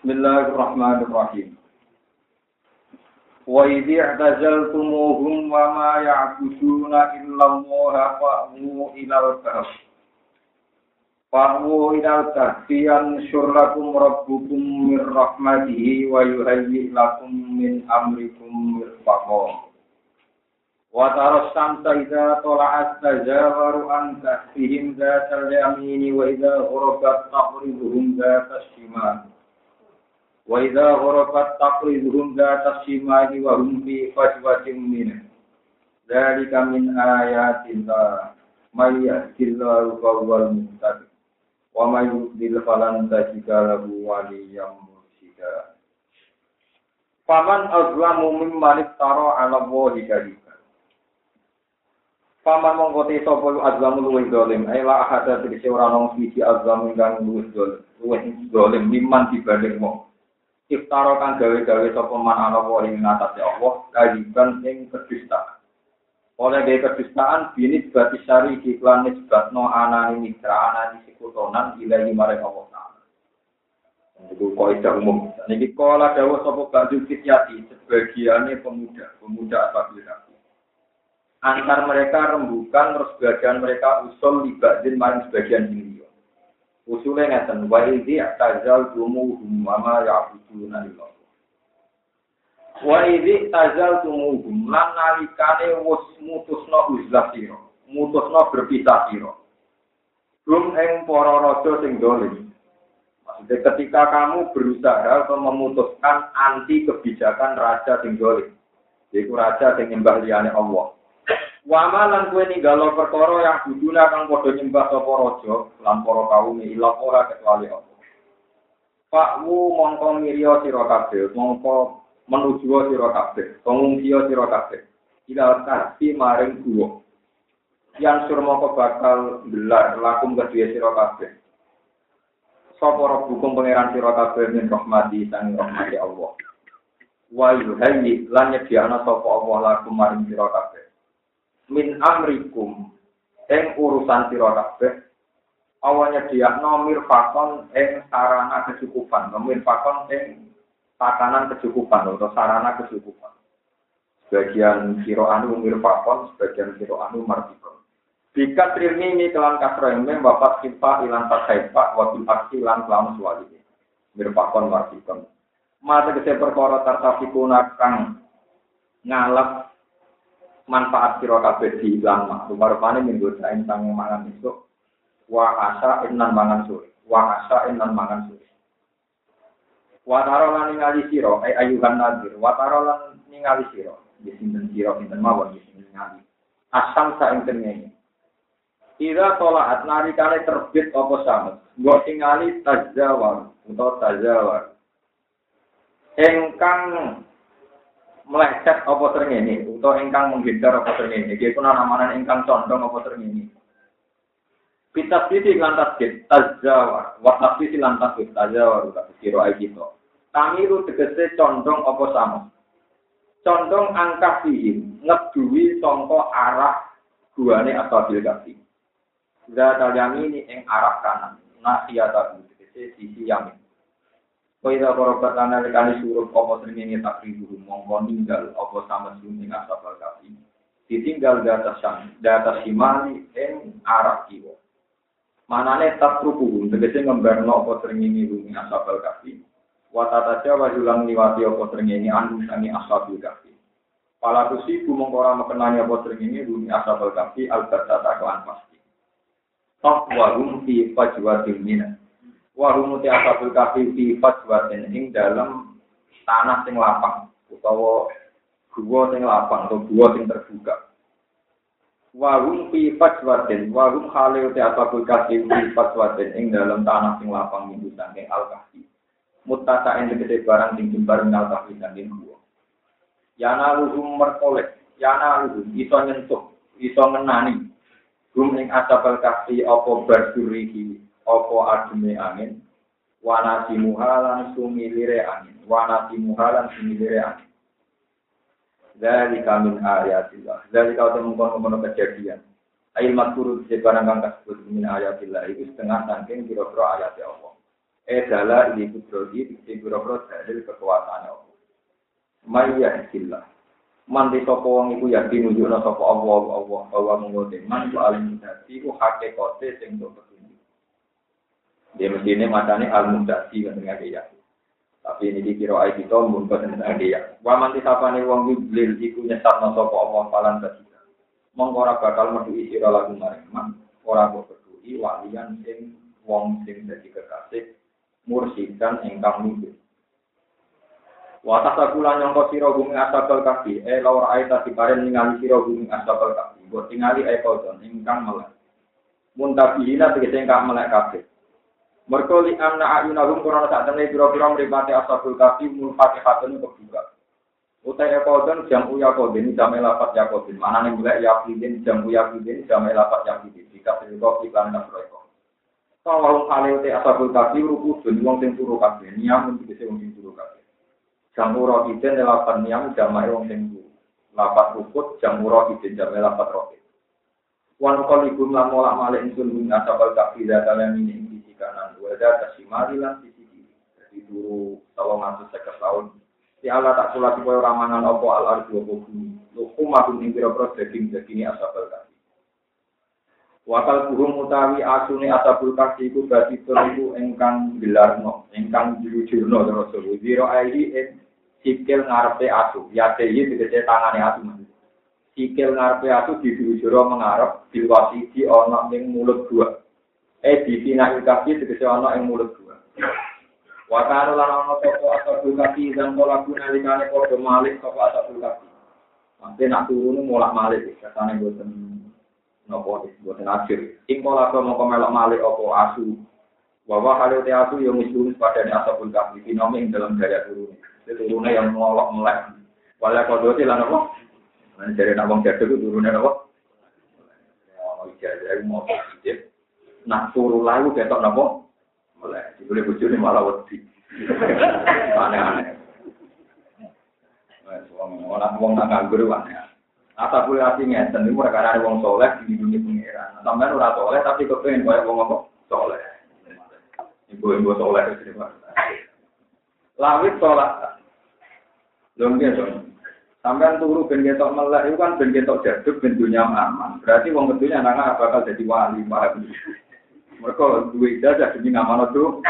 Bismillahirrahmanirrahim. Wa idh i'tazaltumuhum wa ma ya'buduna illa Allah fa'mu ila al-kahf. Fa'mu ila al-kahfi yanshur lakum rabbukum min rahmatihi wa yuhayyi lakum min amrikum mirfaqah. Samsa idza tala'at tazawaru an kahfihim dhatal yamini wa idza ghurabat taqribuhum dhatas shimal. Wa idza gharabat taqriduhum data shimali wa hum fi fajwatin min. Dzalika min ayatin ta may yahdillahu fawwal muhtadi. Wa may yudlil falan tajida lahu waliyyam mursyida. Faman azlamu mimman iftara 'ala Allahi. Paman mongkoti sapa azlamu luwih dolim, ila ahada tegese ora nang siji azlamu kang luwih dolim, luwih dolim mimman dibanding. Iftara kang gawe-gawe sapa man ana ing ngatasé Allah kajiban ing kedustaan. Oleh gawe kedustaan bini berarti syari iklan nisbatno anani mitra anani sekutonan ilahi marang Allah Ta'ala. Itu kaidah umum. Niki kala dawuh sapa baju fityati sebagiannya pemuda, pemuda apa bilang. Antar mereka rembukan, terus sebagian mereka usul libadin maring sebagian ini. Usulnya ngeten, wa idhi tazal tumuhum wa ma ya'buduna illallah. Wa idhi tazal tumuhum lan nalikane wis mutusno uzlah sira, mutusno berpisah sira. Rum ing para raja sing dolim. Maksudnya ketika kamu berusaha atau memutuskan anti kebijakan raja sing dolim. Yaitu raja sing nyembah liyane Allah. Wama lan kue ninggalo perkara yang buduna kang padha nyembah sapa raja lan para kaum ilang ora kecuali Allah. Pak wu mongko mirya sira kabeh, mongko menuju sira kabeh, pengungsiya sira kabeh. Ila kasih maring gua. Yang sur mongko bakal gelar lakum kedua sira kabeh. Sapa hukum pangeran sira kabeh min rahmati sang rahmati Allah. Wa yuhayyi lan nyediakna sapa Allah lakum maring sira kabeh min amrikum ing urusan sira kabeh awalnya dia nomir fakon ing sarana kecukupan nomir fakon ing takanan kecukupan atau sarana kecukupan. Sebagian siro anu fakon sebagian siro anu martikon Jika trini kelan kasro yang bapak simpa ilan tasaipa wakil aksi ilan selama suwali mirfakon martikon mata kese perkara tartafikuna kang ngalap manfaat sira kabeh diilang mak rupa-rupane minggu saen sang mangan esuk wa asa innan mangan sore wa asa innan mangan sore wa tarolan ningali sira ay ayuhan nadir wa tarolan ningali sira di sinten sira sinten mawon di sinten ningali asam sa ing tengene Ira tolaat narikane terbit apa samet. Mbok tingali tajawar utawa tajawar. Engkang meleset apa ini, atau ingkang menghindar apa ini, dia pun nama ingkang condong apa ini. Kita sisi lantas kita tajawar, waktu sisi lantas kita tajawar, tapi kiro kita. Kami itu tegese condong apa sama. Condong angka sihim, ngedui songko arah guane atau bilgasi. Zat ini yang arah kanan, nasiyata tegese sisi yamin. Kaya korobat lana lekani suruh apa seringi tak ribu mongko ninggal apa sama sumi asap al kafi. Ditinggal di atas sang, di atas simali en arah kiwa. Manane tak rukuhum, tegese ngembarno apa seringi rumi asap al kafi. Watata jawa julang niwati apa seringi anu sangi asap al kafi. Pala kusiku mongkora mekenani apa seringi rumi asap al kafi al-batata kelan pasti. Tok wahum fi fajwatin minat. Warumu te asabul kafi fi fajwatin ing dalam tanah sing lapang utawa gua sing lapang atau gua sing terbuka. Warum fi fajwatin, warum khale te asabul kafi fi fajwatin ing dalam tanah sing lapang minggu saking al kafi. Mutasa ing barang sing jembar minal kafi saking gua. Yana luhum merkolek, yana luhum iso nyentuh, iso ngenani. Rum ing asabul kafi apa berdurihi opo adume angin? Wana simuhalan sumilire angin. Wana simuhalan sumilire angin. Dari kami ayatillah. Dari kau temukan komono kejadian. Ail makuru sebarang kang kasebut min ayatillah. Itu setengah saking kira-kira ayat Allah. Edala ini kudrodi, di biro-biro dalil kekuasaannya Allah. Maya istilah. Manti sopo wong iku yakin nunjukna sopo Allah, Allah, bahwa mengote. Man alim mudati, ku hakikote sing do petunjuk. Dia mestinya matanya al-mudati, kan dengan dia. Tapi ini dikira ayat kita, mun dengan dia. Wa manti sapane wong yublil, iku nyesatna sopo Allah, palan basira. Mongkora bakal merdu isira lagu maring man. Ora kok peduli, walian sing wong sing dadi kekasih, mursidan ingkang mimpin. Watas aku lan nyongko sira bumi asabal kaki, eh laur aita diparen ningali sira bumi asabal kaki. Buat tingali eh kodon ingkang melek. Muntabihina tegese ingkang melek kabeh. Mergo li anna ayunahum korona sak temne pira-pira mripate asabul kaki mulfatihatun kebuka. Utai kodon jam uya kodin jam lapat ya kodin. Mana nih mulai yakidin jam uya kodin jam lapat yakidin. Jika terlalu iklan dan proyek. Kalau kali utai asabul kaki rukudun wong sing turu kabeh. Niam untuk bisa wong sing turu kabeh. Jamu rohiden delapan niam jamai wong sing lapat rukut jamu rohiden jamai lapat rohid. Wan kol ibu lan molak malik insun bumi asabal kaki data yang ini ing sisi kanan. Wada kasimari lan sisi. Jadi dulu tolong atus sekitar tahun. Si Allah tak sulat supaya ramangan opo al ardu opo bumi. Lukum aku ing pira-pira daging daging asabal kaki. Wakal burung utawi asune asabul kaki iku berarti iku engkang gelarno, engkang jujurno terus wiro ayi ing sikil ngarepe asu. Ya deyi tegese tangane asu. Sikil ngarepe asu dijujuro mengarep diwasi di ana ning mulut gua. Eh di tina kaki tegese ana ing mulut gua. Wakal lan ana toko asabul kaki dan pola guna likane padha malik toko asabul kaki. Nanti nak turun mulak malik, katanya boten nopo disebutkan akhir. Ing pola mau melok malik opo asu. Bahwa hal itu asu yang mislunis pada ni asapun kafi finomen dalam gaya turun. Itu turunnya yang ngolok melek. Walau kau dua lah nopo. Nanti dari nabang jatuh itu turunnya nopo. Mau ijazah mau ijazah. Nak turu lalu ketok nopo. Melek. Boleh bujur malah wedi. Aneh-aneh. Orang wong nak nganggur aneh. Ata kuwi ati ngeten niku mereka ada wong soleh di dunia pengiran. Sampeyan ora soleh tapi kepengen koyo wong apa? Soleh. Ibu-ibu soleh itu Lawit sholat. Lho nggih. Sampeyan turu ben ketok melek itu kan ben ketok jaduk ben dunia aman. Berarti wong kedunya anak bakal jadi wali paham. Mereka duwe ijazah demi ngamal itu.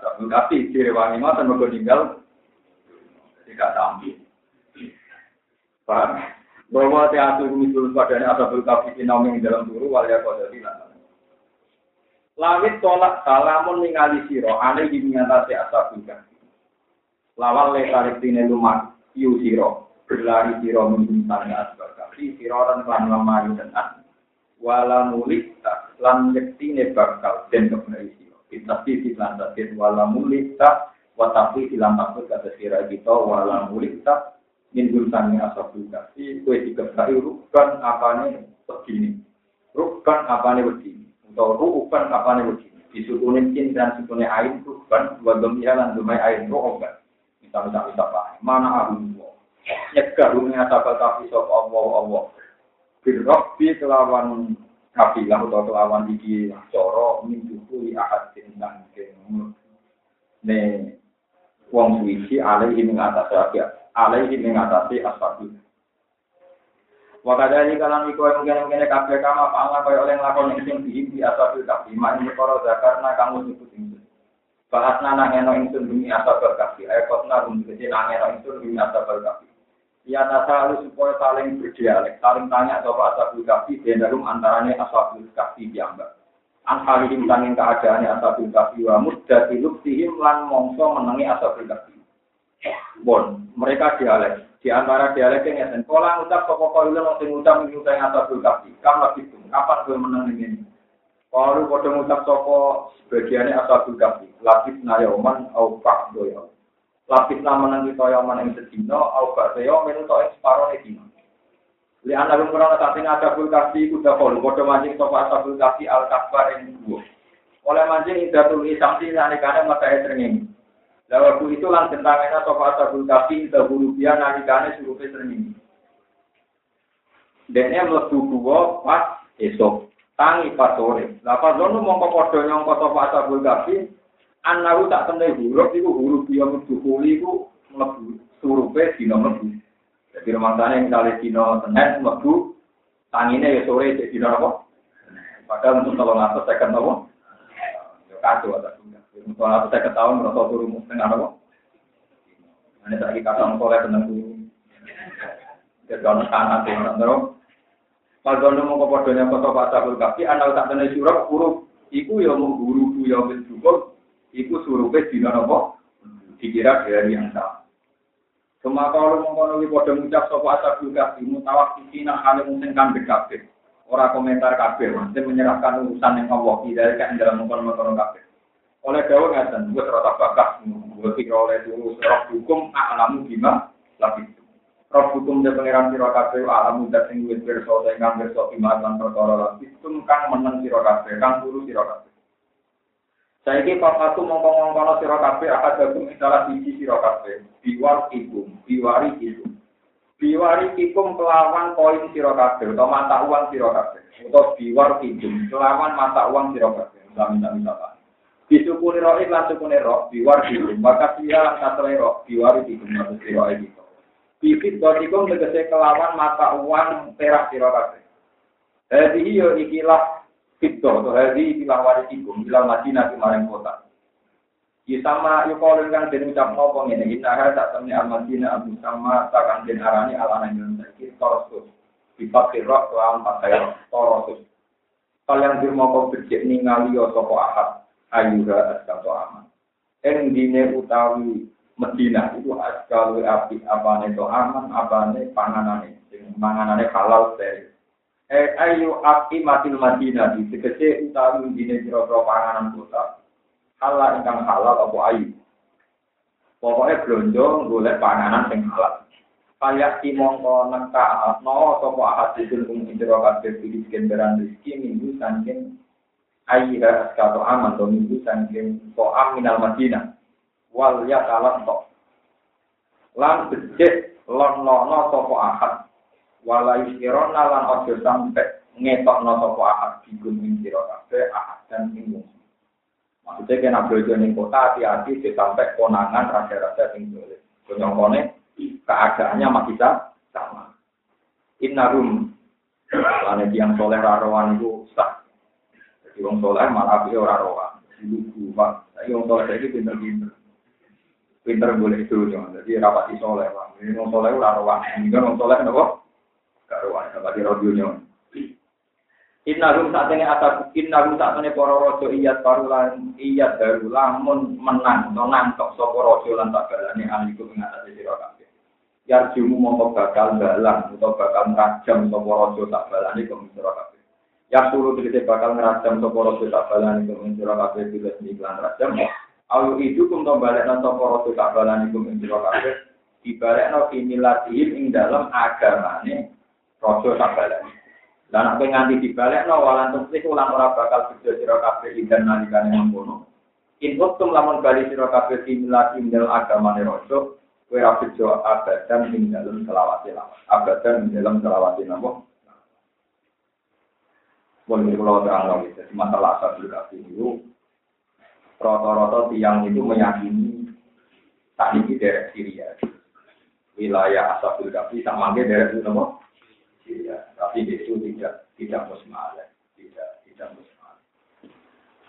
Tapi ciri wangi mah mergo tinggal tidak tampil. Paham? Bahwa teatu misul padanya asabul kafi naumi dalam turu wal yakodati Lawit tolak salamun ningali siro aneh di mengatasi asabul kafi. Lawal le tarik tine lumat iu siro berlari siro menjuntangnya asabul kafi siro dan klan lamayu dan an. Wala mulik tak lan yektine bakal den. Kita sisi lan takin wala mulik tak watafi ilang takut kata sira kita wala mulik tak min gultani asabul kafi kue dikebai rukan apane begini. Rukan apane begini. Atau rukan apane begini. Disukunin cin dan sukunin air rukan dua gembira dan dumai kita bisa bisa pak mana abu nyegah rumah asabul kafi sop allah allah. Birrobi kelawan kafilah atau kelawan iki coro minjuku li ahad dan ne wong suci alaihi mengatasi akhir alaihi mengatasi asfabi. Wakadari kalang iku yang mungkin mungkin kafe kama pala kaya oleh sing dihim di asfabil kafi. Mak ini koro zakarna kamu nyebut ingsun. Bahas nana ngeno ingsun bumi asfabil kafi. Ayo kosna bumi kecil ngeno ingsun bumi asfabil kafi. Ya nasa lu supaya saling berdialek, saling tanya soal asfabil kafi. Dalam antaranya asfabil kafi diambak. Anhalihim tanging keadaannya asfabil kafi wa muddati luktihim lan mongso menangi asfabil kafi. Bon, mereka dialek. Di antara dialek yang ngeten, kalau ngucap kok kok itu nong sing ngucap atas kafi. Kamu lagi tuh, kapan gue menang ini? Kalau pada ngucap soko sebagiannya asal kafi. Lapis nayoman au pak doyo. Lapis nama nang kita yoman yang sedino au pak doyo menu to separuh dino. Li anak kurang saat ini ada kafi kuda kol. Pada mancing soko asal kafi al kasbar yang dua. Oleh mancing idatul isamsi nalikane mata sering Lah itu lan tentangnya sofa asabul kafi dahulu dia nalikane surupe sering. Dene mlebu pas esok tangi pas sore. Lah ngono mongko padha nyangka sofa asabul kafi Anahu tak temen huruf iku huruf yang mendukuli iku mlebu surupe dina mlebu. Jadi rumah sana misalnya dina Senin mlebu tangine ya sore jadi dina apa? Padahal untuk tolong atas saya kan apa? Ya kacau ada juga. Untuk atas saya ketahuan merasa turun setengah apa? Ini lagi kata soleh tenang dulu. Jadi kalau sangat ya, terus. Kalau mau kepadanya kota Pak Sabul Kafi, anak tak tenar surat huruf Iku ya mau guru ku ya wis cukup, iku surupe dina napa? Dikira dari yang sama. Semua kalau mengkono iki padha ngucap sapa asabul kahfi mutawakkifina hale mungkin kan kabeh. Ora komentar kabeh, mesti menyerahkan urusan yang Allah tidak kan dalam mengkono-mengkono kabeh. Oleh dawa ngaten, wis rata bakas, kira oleh dulu roh hukum alamu bima lagi. Roh hukum de pangeran sira kabeh alamu dat sing wis pirsa sing kang pirsa bima lan perkara lan sistem kang meneng sira kabeh, kang turu sira kabeh. Saiki papaku mongko-mongkono sira kabeh akad gabung salah siji sira kabeh. Biwar ikum, biwari ikum. Biwari ikum kelawan koin sira kabeh utawa mata uang sira kabeh. Utawa biwar ikum kelawan mata uang sira kabeh. Sami-sami apa? Disukuni roh lan sukuni roh, biwar ikum. Maka sia lan katele roh, biwar ikum maksud sira ikum. Bibit dotikum tegese kelawan mata uang perak sira kabeh. Jadi yo ikilah Fitto atau hari bilang warisikum bilang Madinah kemarin kota. Isama yukolin kang den ucap nopo ngene inaha tak temni al Madinah abu sama takkan den arani ala nang sakit torosus. Bipak kirok lawan pakai torosus. Kalian dirmo kau berjek ningali yo sopo ahad ayuha askato aman. Eng dine utawi Medina itu askalu api apane to aman apane panganane panganane halal steril. Eh ayu api matil madinah di tegese utawi dine jero panganan kota. Halal ingkang halal apa ayu? Pokoknya belanja golek panganan sing halal. Kaya ki mongko neka no sapa ahad dikun ing jero kabeh pilih kendaraan rezeki minggu saking ayya askato aman to minggu saking ko aminal madinah. Wal ya kalat to. Lan becik lon lono sapa ahad wala yusirona lan ojo sampe ngetokno sapa ahad bigun ing sira kabeh ahad dan ing Maksudnya kena belajar ning kota hati-hati sampai konangan raja-raja sing boleh. Konyongkone keadaannya masih sama. Innarum karena yang soleh rawan itu sah. Jadi orang soleh malah orang rawan. Lugu pak. Tapi soleh itu pinter-pinter. Pinter boleh itu. Jadi rapati soleh pak. Ini orang soleh orang rawan. Ini kan orang soleh kenapa? Karuan di radionya. Innahum ini atas innahum saat ini para rojo iyat parulan iyat baru lamun menang atau nangkep sopo rojo lan tak balani aliku ing atas sira kabeh. Yarjumu mongko bakal balang atau bakal ngajam sopo rojo tak balani kum sira kabeh. Ya suruh tegese bakal ngrajam sopo rojo tak balani kum sira kabeh bila iklan rajam. Ayu itu kum to balekna tak balani kum sira kabeh. Dibalekno kimilatihim ing dalam agamane rojo sabalan. Dan aku nganti dibalik no walan tumsih ulang ora bakal bejo sira kabeh idan nalikane mengkono. In uktum lamun bali sira kabeh similasi indal agamane rojo, kowe ora bejo abadan ing dalem selawase lawan. Abadan ing dalem selawase napa? Boleh kalau terang lagi, jadi masalah asal kasih itu, rata-rata tiang itu meyakini tak ini dari Syria. Wilayah asal kasih sama dari itu tapi itu tidak tidak musmalah, tidak tidak musmalah.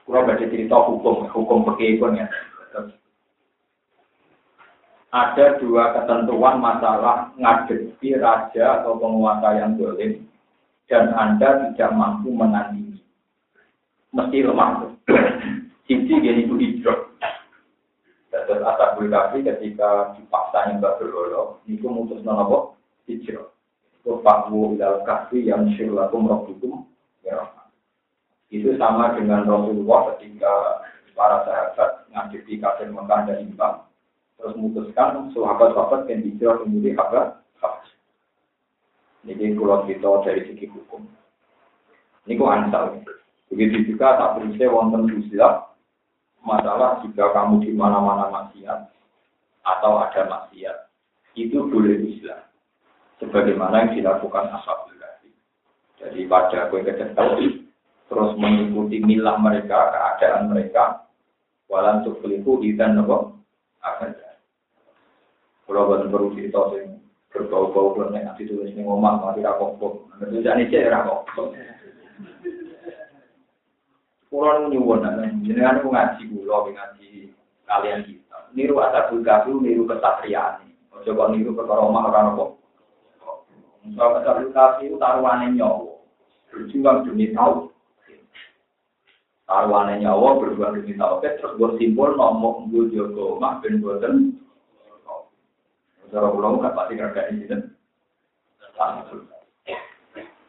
Kurang baca cerita hukum hukum pekebun ya. Ada dua ketentuan masalah ngadepi raja atau penguasa yang dolim dan Anda tidak mampu menandingi. Mesti lemah. Sisi gini itu hijrah. Dan asal ketika dipaksa yang berlolo, itu mutus nopo hijrah. Wafahu ilal kahfi yang syirlakum rabbukum ya Itu sama dengan Rasulullah ketika para sahabat ngadepi kafir Mekah dan Imbang. Terus memutuskan sahabat-sahabat yang hijrah kemudian kabar Ini kalau kita dari segi hukum. Ini kok ansal. Begitu juga tak berisnya wonten usia masalah jika kamu di mana-mana maksiat atau ada maksiat itu boleh Islam sebagaimana yang dilakukan ashabul kahfi. Jadi pada kue kecerdasan terus mengikuti milah mereka, keadaan mereka, Walan tuflihu idan nopo abada. Kalau buat perlu cerita sing berbau-bau kalau nek nanti tulis ning omah mati ra kok. Nek jane cek ra kok. Kulo nyuwun jenengan ngaji kula ngaji kalian kita. Niru asabul kafi niru kesatriaan. Ojo kok niru perkara omah ora nopo. Soal asabul kafi taruhane nyawa. Berjuang demi tahu. Taruhane nyawa berjuang demi tauhid terus gue simpul nomor gue jogo mah ben boten. Cara pulau nggak pasti kerja ini dan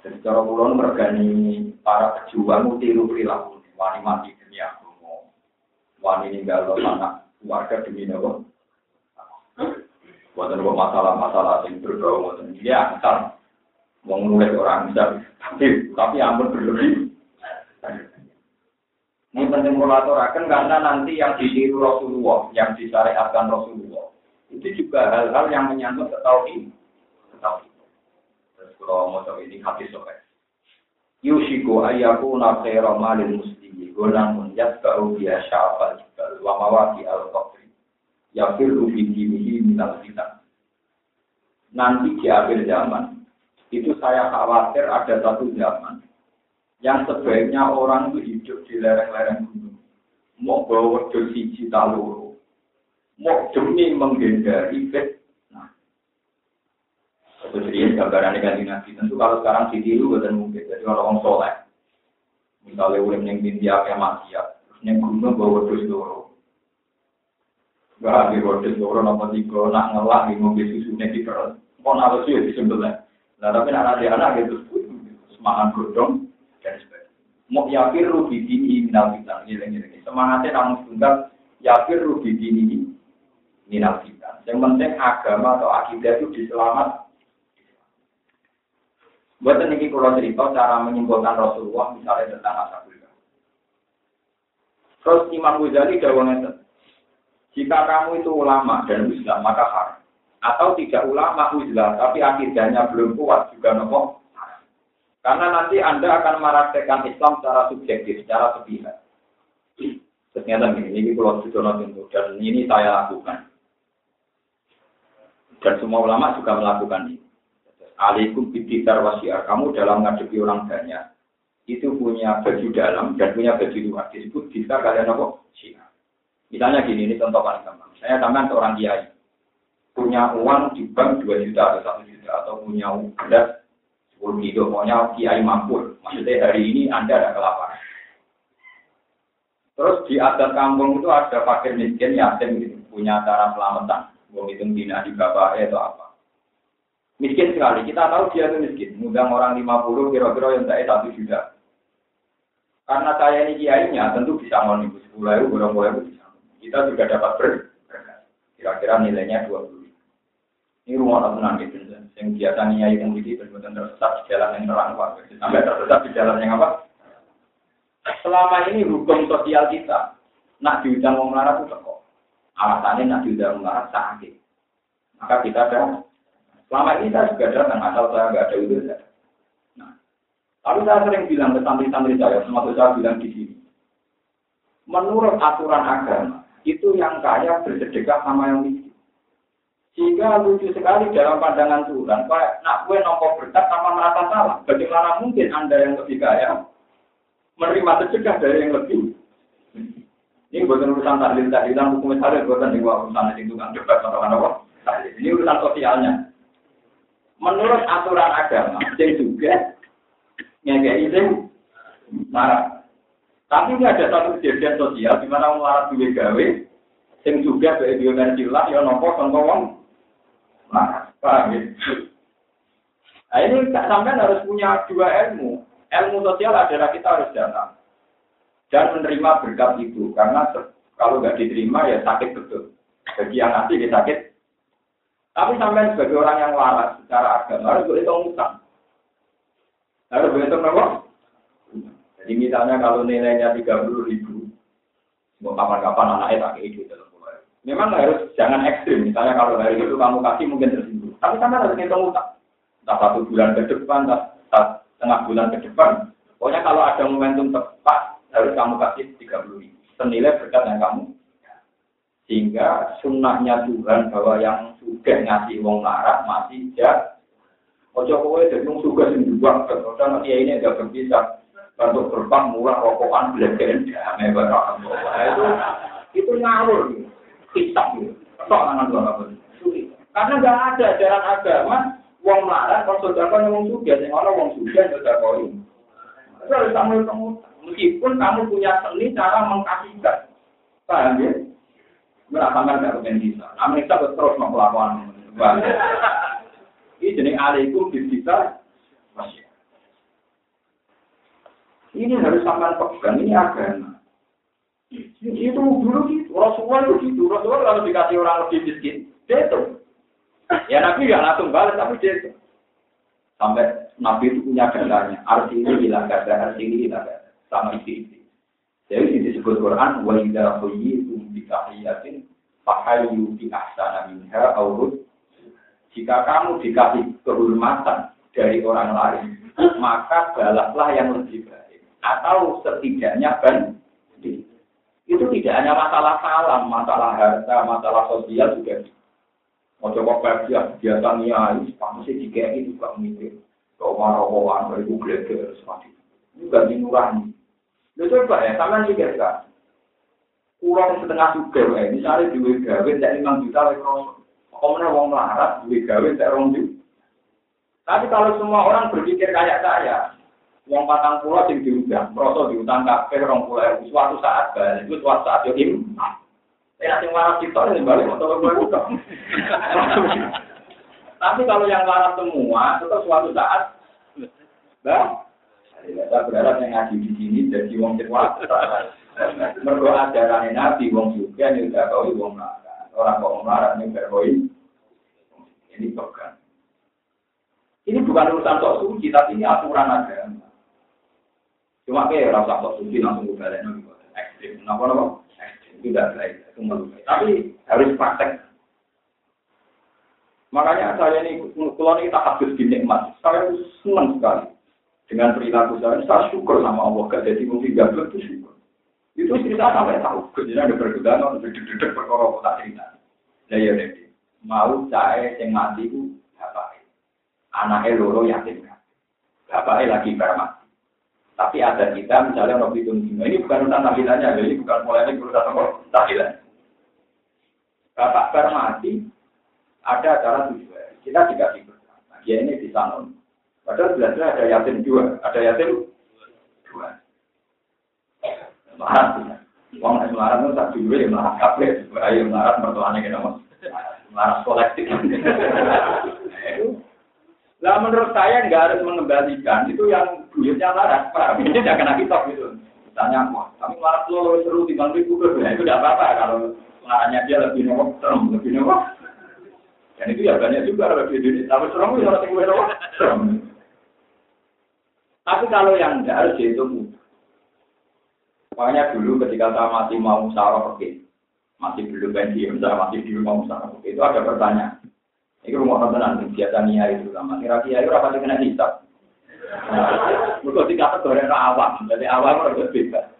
Jadi cara pulau mergani para pejuang tiru perilaku wani mati demi agama, wani ninggal anak keluarga demi nopo. Buatan masalah-masalah yang berbau buatan ya mau nulis orang bisa tapi tapi ampun berlebih. Ini penting mengatakan karena nanti yang ditiru Rasulullah, yang disyariatkan Rasulullah, itu juga hal-hal yang menyangkut ketauhid. Ketauhid. Terus kalau mau coba ini hati sobat. Yushiku ayaku nakhaira malil muslimi gonan baru dia syafal jibal wa mawaki al-qabri. Yafiru fi dinihi minal fitan. Nanti di akhir zaman, itu saya khawatir ada satu zaman yang sebaiknya orang itu hidup di lereng-lereng gunung. Mau bawa wedus siji taluru. Mau demi menghindari fitnah. Itu jadi gambaran dengan nabi. Tentu kalau sekarang ditiru bukan mungkin. Jadi orang soleh. Misalnya udah yang India maksiat. Terus yang gunung bawa wedus loro. Gak ada wedus loro nama tiga. Nak ngelak di mobil susunya di perut. Kok nalar sih di sebelah. Nah tapi anak anak gitu. Semangat godong dan sebagainya. Mau yakir rugi dini minal fitan. Semangatnya namun tunggal yakir rugi dini minal fitan. Yang penting agama atau akidah itu diselamat. Buat ini kalau cerita cara menyimpulkan Rasulullah misalnya tentang asabul Terus Imam Ghazali dawangnya jika kamu itu ulama dan Islam maka haram. Atau tidak ulama Islam tapi akidahnya belum kuat juga nopo karena nanti Anda akan meraktekan Islam secara subjektif, secara sepihak. Ternyata ini, ini pulau tentu, dan ini saya lakukan. Dan semua ulama juga melakukan ini. Alaikum bibikar wasiar, kamu dalam ngadepi orang banyak, itu punya baju dalam dan punya baju luar. Disebut bisa kalian apa? Syiar. Misalnya gini, ini contoh paling gampang. Saya tambahan seorang kiai. Punya uang di bank 2 juta atau 1 juta, atau punya beras sepuluh kilo, maunya kiai mampu. Maksudnya hari ini Anda ada kelaparan. Terus di atas kampung itu ada fakir miskin yatim gitu, punya cara selamatan. Mau hitung dina di bapak atau apa. Miskin sekali, kita tahu dia itu miskin. Ngundang orang 50 kira-kira yang saya satu juta. Karena saya ini kiainya, tentu bisa ribu, kurang ribu bisa. Kita juga dapat ber, kira-kira nilainya 20 ini rumah tenang gitu. Yang biasa niat yang begini benar tersesat di jalan yang terang. Sampai tersesat di jalan yang apa? Selama ini hukum sosial kita, nak diundang mau melarat itu kok. Alasannya nak diundang melarat sakit. Maka kita ada. Selama ini saya juga datang asal saya nggak ada itu. Nah, lalu saya sering bilang ke santri-santri saya, termasuk saya bilang di sini. Menurut aturan agama, itu yang kaya bersedekah sama yang miskin. Sehingga lucu sekali dalam pandangan Tuhan, Pak, nak kue nopo berkat sama merasa salah. Bagaimana mungkin Anda yang lebih kaya menerima sedekah dari yang lebih? Ini bukan urusan tahlil tadi, dan hukum tahlil bukan di urusan itu kan debat atau apa? Ini urusan sosialnya. Menurut aturan agama, yang juga ngekei izin marah. Tapi ini ada satu kejadian sosial di mana orang duwe gawe, yang juga dari bioenergi lah, ya nopo contoh Nah, paham ya? Nah ini sampai harus punya dua ilmu. Ilmu sosial adalah kita harus datang dan menerima berkat itu karena kalau nggak diterima ya sakit betul. Bagi yang nanti dia sakit. Tapi sampai sebagai orang yang waras secara agama harus berhitung utang. Harus berhitung apa? Jadi misalnya kalau nilainya tiga puluh ribu, mau kapan-kapan anaknya pakai itu dalam Memang harus jangan ekstrim. Misalnya kalau hari itu kamu kasih mungkin tersinggung. Tapi sama harus ngitung utang. Entah satu bulan ke depan, entah setengah bulan ke depan. Pokoknya kalau ada momentum tepat, harus kamu kasih tiga puluh ribu. senilai berkat yang kamu. Sehingga sunnahnya Tuhan bahwa yang sudah ngasih wong larat masih jatuh Ojo kowe jadi wong suka sing juga, karena dia ini agak berbisa. Untuk berbang murah rokokan belajaran damai barang itu itu ngawur, kitab gitu. Tok tangan dua apa Karena nggak ada ajaran agama wong marah kalau saudara wong suga, yang orang wong suga sudah koi. Itu harus kamu kamu meskipun kamu punya seni cara mengkasihkan, paham ya? Merasakan nggak kemudian bisa. Kita terus melakukan. Ini jenis alaikum bisa masih. Ini harus sampai pegang, ini agama. Itu dulu gitu, Rasulullah itu gitu. Rasulullah kalau dikasih orang lebih miskin, dia itu. Ya Nabi nggak langsung balas, tapi dia itu. Sampai Nabi itu punya datanya. Arti ini hilang gada, arti ini hilang. Sama isi-isi. Jadi disebut Quran, wa idha khuyyitum bikahiyatin, fahayu bi ahsana minha, awrud jika kamu dikasih kehormatan dari orang lain, maka balaslah yang lebih baik. Atau setidaknya banding. Itu tidak hanya masalah salam, masalah harta, masalah sosial juga. Mau coba kerja, biasa niai, pasti jika ini juga mikir. Kau marah-marah, beribu geleger, seperti itu. Juga dinurani. Lu coba ya, sama juga kan. Kurang setengah juga, ya. misalnya di gawe, tidak 5 juta, lagi Omnya wong melarat, duwe gawe tak rong Tapi kalau semua orang berpikir kayak saya, wong patang pulau sing diundang, merasa diundang kafe rong pulau suatu saat balik, itu suatu saat yo im. Sing waras kita ini balik motor gue Tapi kalau yang waras semua, itu suatu saat, bah, saya berharap yang ngaji di sini jadi wong cepat. Mergo ajaran Nabi wong juga nih udah kau wong melarat. Orang kok melarat nih berkoi ini pegang. Ini bukan urusan sok suci, tapi ini aturan agama. Cuma kayak rasa sok suci langsung gue balik ekstrim. Kenapa nopo? Ekstrim itu tidak baik, itu melukai. Tapi harus praktek. Makanya saya ini, kalau ini tak habis di nikmat, saya senang sekali dengan perilaku saya. Saya syukur sama Allah, gak jadi mungkin gak itu syukur. Itu cerita sampai tahu, kejadian ada berkedangan, dedek-dedek perkara tak cerita. Ya ya mau cahe sing mati ku bapake. Anake loro yatim kan. Bapake lagi bar Tapi ada kita misalnya mau hitung ini bukan tentang tahlilannya, ini bukan ini urusan tahlilan. Bapak bar ada acara tujuh Kita dikasih bersama. Ya ini di sana. Padahal jelasnya ada yatim dua, ada yatim dua. Melarat, Wong melarat itu tak dua, melarat kafe, ayo melarat mertuanya kita mas laras kolektif. Nah menurut saya nggak harus mengembalikan itu yang duitnya laras, pak. Ini tidak kena kitab gitu. Misalnya, wah, kami laras lo seru di bangku itu, nah, itu tidak apa-apa kalau laranya dia lebih nomor serem, lebih nomor. Dan itu ya banyak juga lebih duit. Tapi serem itu orang tinggal nomor serem. Tapi kalau yang tidak harus itu Makanya dulu ketika saya masih mau pergi, masih belum pensiun, misalnya masih di rumah misalnya, itu ada pertanyaan. Ini rumah tenan, biasa nia itu sama. Kira kira itu rapati kena hisap. Mereka dikata goreng awam, jadi awam harus bebas.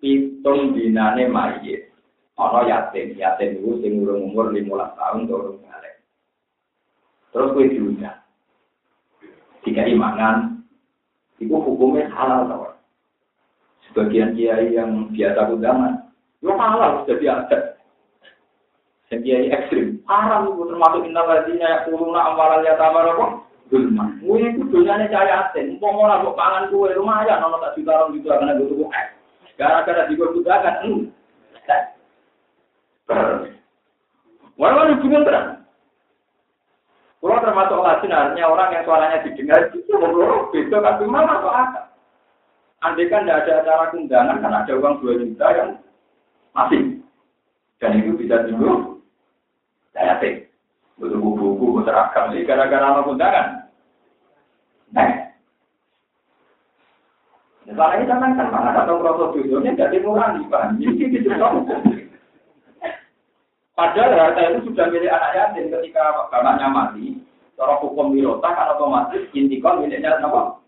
Hitung dinane mayit, ono yatim, yatim itu sing urung umur 15 tahun turun balik. Terus gue diundang. Tiga imangan, itu hukumnya halal tau. Sebagian kiai yang biasa undangan, Yo halal jadi ada. Yang ekstrim. Haram itu termasuk inna ladina ya kuruna amalan ya tamar apa? Gulma. Mui itu dunyanya cahaya aten. Mau mau nabok pangan kue lumayan. Nono tak juta orang gitu akan ada tuh eh. Gara-gara digodok Hmm. Walau hubungan terang. Kalau termasuk lasin artinya orang yang suaranya didengar itu ngobrol beda tapi mana masuk akal. Andai kan tidak ada acara kundangan kan ada uang dua juta yang masih. Dan itu bisa dulu saya. Butuh buku-buku, seragam sih gara-gara apa undangan. Nah, Misalnya kita kan kan mana atau proses judulnya jadi nih pak. Jadi itu Padahal harta itu sudah milik anak yatim ketika bapaknya mati. Cara hukum wirota kan otomatis intikon miliknya apa?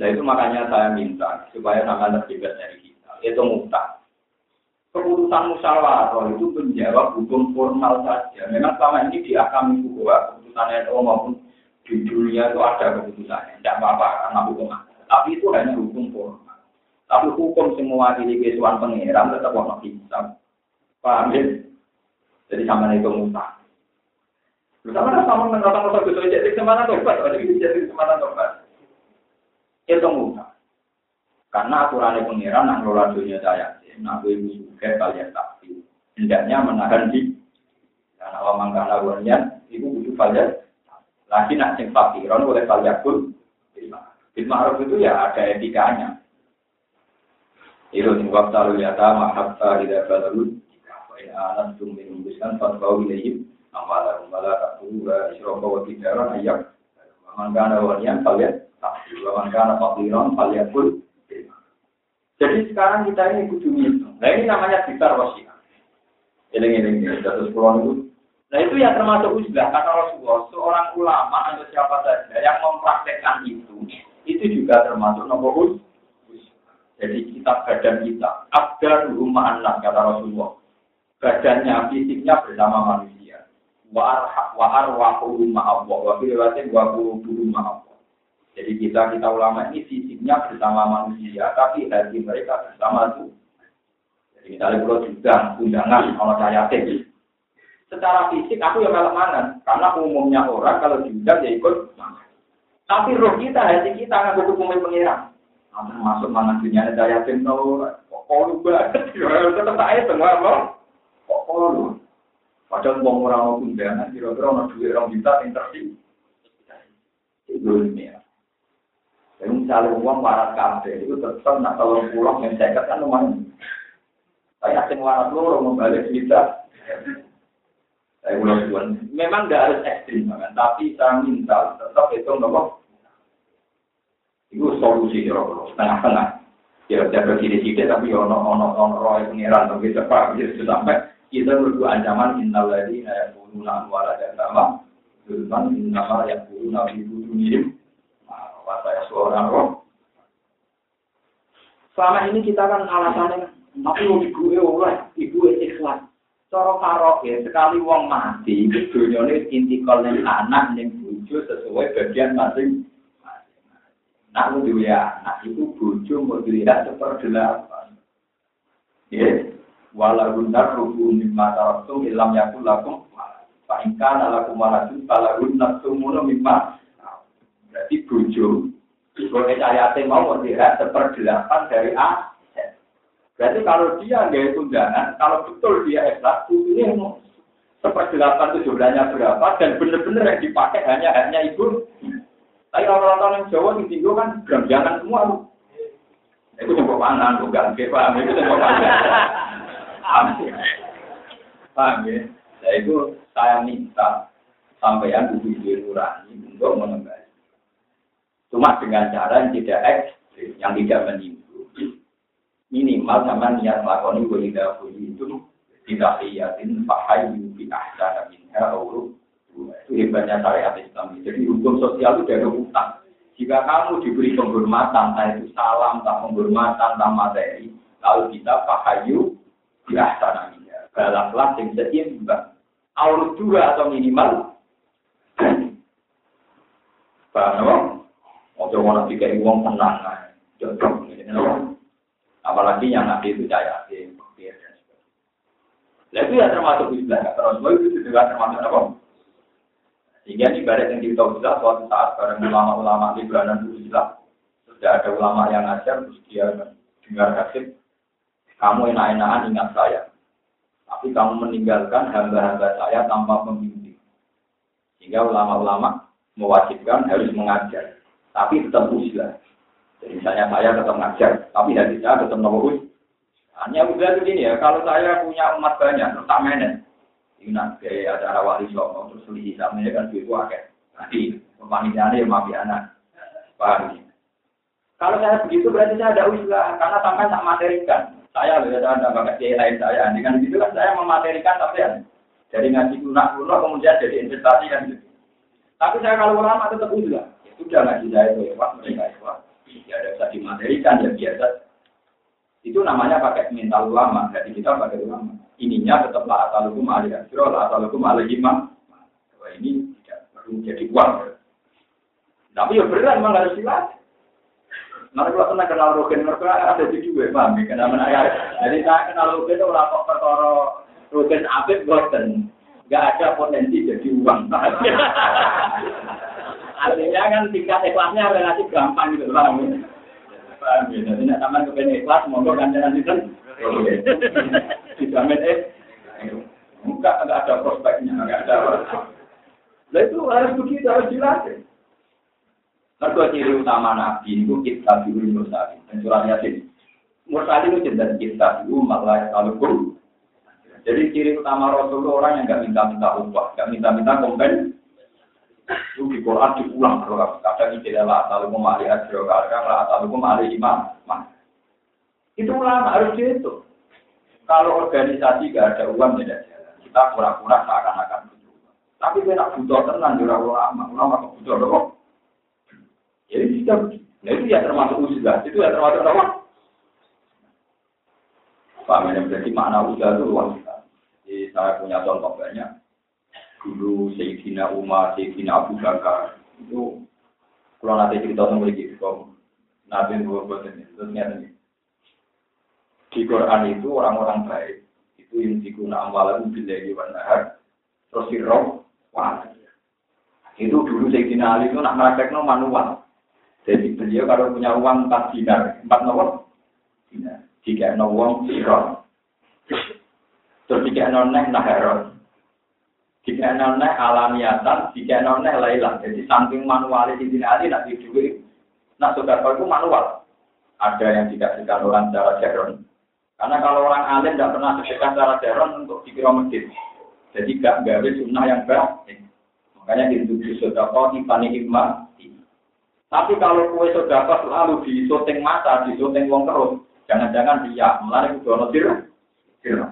Nah itu makanya saya minta supaya sama terbebas dari kita. Itu mutlak. Keputusan musyawarah itu menjawab hukum formal saja. Memang selama ini di akam itu bahwa keputusan NU maupun di dunia itu ada keputusannya. Tidak apa-apa karena hukum Tapi itu hanya hukum formal. Tapi hukum semua ini kesuan pengeran tetap orang bisa. Paham ya? Jadi sama itu mutlak. Bersama sama dengan orang bisa jadi ke mana tobat, ada jadi ke mana tobat. Itu mutlak. Karena aturan pengiran nak ngelola dunia saya, nak gue suka kalian tapi hendaknya menahan di karena awam karena wanian itu butuh kalian lagi nak sing fakiron oleh kalian pun bil ma'ruf itu ya ada etikanya. Itu sing waktu lalu ya ta mahabta tidak baru wa in anastum min biskan fatbau ilayhim amala amala takura isrofa wa tijaran ayak man kana wanian kalian tapi wa man kana fakiron kalian pun jadi sekarang kita ini kudu Nah ini namanya bitar wasiat. Ini ini ini jatuh pulau itu. Nah itu yang termasuk uzlah karena Rasulullah seorang ulama atau siapa saja yang mempraktekkan itu itu juga termasuk nomor Jadi kita badan kita ada rumah anak kata Rasulullah. Badannya fisiknya bersama manusia. Wa arwahu rumah Allah wa filatin wa rumah Allah. Jadi kita kita ulama ini fisiknya bersama manusia, tapi hati mereka bersama itu. Jadi misalnya kalau juga undangan kalau saya Secara fisik aku yang malah mangan, karena umumnya orang kalau diundang ya ikut. Tapi roh kita, hati kita nggak butuh pemain pengirang. Masuk mangan dunia ada yatim no, kok lu banget, tetap saya semua loh, kok lu. Padahal mau orang mau undangan, kira-kira orang duit orang minta yang tersi. Itu ya. Jadi misalnya uang waras kafe itu tetap nak tolong pulang yang saya kan lumayan. Tapi asing waras loro membalik kita. Saya ulang tuan. Memang tidak harus ekstrim kan, tapi saya minta tetap itu nopo. Itu solusi kira-kira setengah-setengah. Ya jaga sini-sini tapi ono ono ono roy pengiran tapi cepat gitu sampai kita berdua ancaman innal ladina yaquluna amwala dan sama zulman innama yaquluna fi budunihim saya seorang roh. Selama ini kita kan alasannya, tapi ibu oleh, ibu ikhlas. Cara ya, sekali wong mati, itu dunia intikal yang anak yang bujo sesuai bagian masing Nah, lu ya, anak itu bujo mau dilihat seperti delapan. Ya, walau nar rubu mimma taraktum ilam yakul lakum Pak Ingka nalakum walajun falahun nafsumuno mimma Berarti bujo sebagai ayatnya mau melihat seperdelapan dari A. Berarti kalau dia nggak tunjangan, kalau betul dia ikhlas, ini seperdelapan itu jumlahnya berapa dan benar-benar yang dipakai hanya hanya ibu. Tapi orang-orang yang Jawa di Tinggo kan jangan semua. Itu coba pangan, bukan paham itu coba pangan. Paham ya? Nah itu saya minta sampean kudu nurani untuk menembak Cuma dengan cara yang tidak ekstrim, yang tidak menimbul. Minimal sama niat melakukan walidah itu tidak liatin fahayu bi ahsana minha awru. Itu hebatnya syariat Islam. Jadi hukum sosial itu dari utang. Jika kamu diberi penghormatan, entah itu salam, entah penghormatan, entah materi, lalu kita fahayu bi ahsana minha. Balaplah yang seimbang. Awru dua atau minimal. Paham Mau tiga uang tenang, jodoh Apalagi yang nanti itu saya yakin, Nah itu ya termasuk istilah terus itu juga termasuk apa? Sehingga di barat yang kita bisa suatu saat bareng ulama-ulama di itu istilah sudah ada ulama yang ngajar terus dia dengar kasih kamu enak-enakan ingat saya. Tapi kamu meninggalkan hamba-hamba saya tanpa pembimbing sehingga ulama-ulama mewajibkan harus mengajar tapi tetap usia. Jadi misalnya saya tetap ngajar, tapi hati saya tetap nopo Hanya udah begini ya, kalau saya punya umat banyak, terus tak menen. Ini nanti acara wali songo, terus beli sama kan itu akeh. Nanti pemanitiannya ya maaf anak. Paham ya? Kalau saya begitu berarti saya ada usaha, karena sampai tak materikan. Saya lebih ada bakat kiai lain saya. Dengan itu kan saya mematerikan tapi ya. Dari ngaji lunak kemudian jadi investasi kan gitu. Tapi saya kalau ulama tetap usaha sudah ngaji saya ya Pak, mereka itu Ya ada bisa dimaterikan ya biasa. Itu namanya pakai mental ulama. Jadi kita pakai ulama. Ininya tetap la atalukum alih asro, la atalukum alih imam. Wah ini tidak perlu jadi uang. Tapi ya berat memang harus dilatih. Nanti kalau pernah kenal Rogen, mereka ada di juga, paham ya? Kenal mana Jadi saya kenal Rogen orang kok perkara Rogen Abid. Gak ada potensi jadi uang. Artinya kan tingkat ikhlasnya relatif gampang gitu, paham ya? Ya? Jadi nak sama kepengen ikhlas, monggo ganjaran itu. Dijamin eh. Enggak, enggak ada prospeknya, enggak ada. Nah itu harus begitu, harus dilatih. Mereka ciri utama Nabi itu kita dulu mursalin. Dan surat Yasin. Mursalin itu jendan kita dulu malah kalukum. Jadi ciri utama Rasul itu orang yang nggak minta-minta upah, nggak minta-minta kompen. Itu di Quran diulang berulang. Kadang tidak lah talukum ahli ajro, kadang lah talukum ahli imam. Itu ulama harus itu. Kalau organisasi gak ada uang tidak jalan. Kita pura-pura seakan-akan butuh. Tapi kita butuh tenang, jurah ulama. Ulama butuh dong. Jadi kita, nah itu ya termasuk usaha, itu ya termasuk apa? Pak yang berarti makna usaha itu luas. Jadi saya punya contoh banyak. Dulu Sayyidina Umar, Sayyidina Abu Bakar, itu kalau nanti cerita tentang gitu, Nabi Muhammad ini, terus ini. Di Quran itu orang-orang baik, itu yang digunakan amalan bila di nahar, terus sirroh, wah. Itu dulu Sayyidina Ali itu nak no manual. Jadi beliau kalau punya uang 4 dinar, 4 nomor dinar. Jika ada uang sirot. Terus jika ada neh naharon. Jika ada neh alamiatan, jika lailan. Jadi samping manual di sini aja nak duit. Nah saudara itu manual. Ada yang dikasihkan orang secara jaron. Karena kalau orang alim tidak pernah sedekah secara jaron untuk dikira masjid. Jadi gak gawe sunnah yang baik. Makanya itu kau di panik hikmah tapi kalau kue sudah pas lalu di syuting mata, di syuting wong terus, jangan-jangan dia melalui kudu ono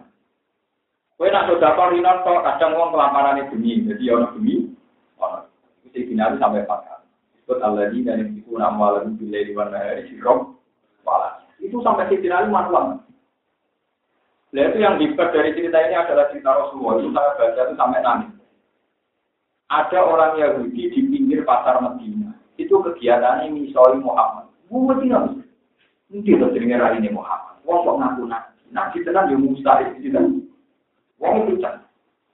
Kue nak pas rinan kok kadang wong kelaparan itu bunyi, jadi ono bunyi, ono. Itu sih binari sampai kali. Disebut Allah di dan itu nama lalu bila di mana hari sirok, wala. Itu sampai si binari manual. Nah itu yang dibuat dari cerita ini adalah cerita Rasulullah. Itu saya baca itu sampai nangis. Ada orang Yahudi di pinggir pasar Medina itu kegiatannya misalnya Muhammad. Gue tidak Mungkin itu jenenge ini Muhammad. Wong kok ngaku nabi. Nabi tenan yo mustahil tidak. Wong cak.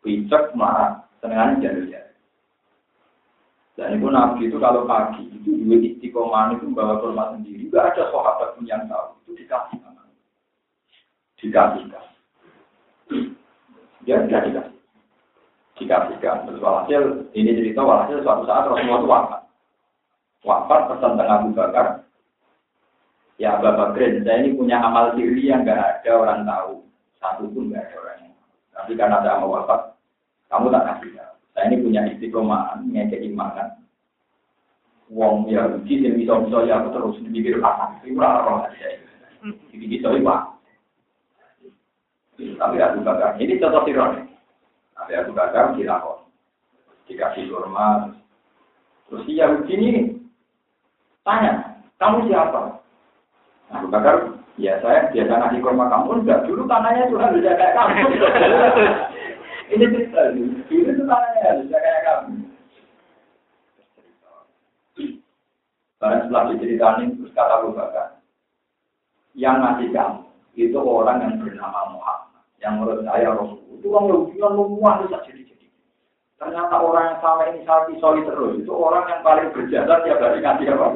Picek marah. Senengannya jalur ya. Dan itu Nabi itu kalau pagi itu dua istiqomah itu bawa kurma sendiri. Gak ada sahabat pun yang tahu. Itu dikasih sama. Dikasihkan. Ya tidak dikasih. Dikasihkan. Terus walhasil ini cerita walhasil suatu saat Rasulullah itu wafat wafat pesan tengah Abu Bakar. Ya Abu Bakar, saya ini punya amal diri yang gak ada orang tahu. Satu pun gak ada orang Tapi karena ada amal wafat, kamu tak kasih tahu. Saya ini punya istiqomah, ngekei makan. Wong ya uji yang bisa bisa ya aku terus dipikir apa? Itu roh aja. Jadi bisa pak. Tapi Abu Bakar, ini contoh sirone. Tapi Abu Bakar dilakon. Dikasih kurma, terus dia begini, Tanya, kamu siapa? Abu Bakar, ya saya biasa ngasih kurma kamu, enggak. Dulu tanahnya Tuhan bisa kayak kamu. Ini cerita, dulu itu tanahnya bisa kayak kamu. Karena setelah diceritain, terus kata Abu Bakar, yang ngasih kamu, itu orang yang bernama Muhammad. Yang menurut saya Rasul, itu orang yang memuat bisa jadi-jadi. Ternyata orang yang sama ini sapi soli terus, itu orang yang paling berjasa tiap hari ngasih apa?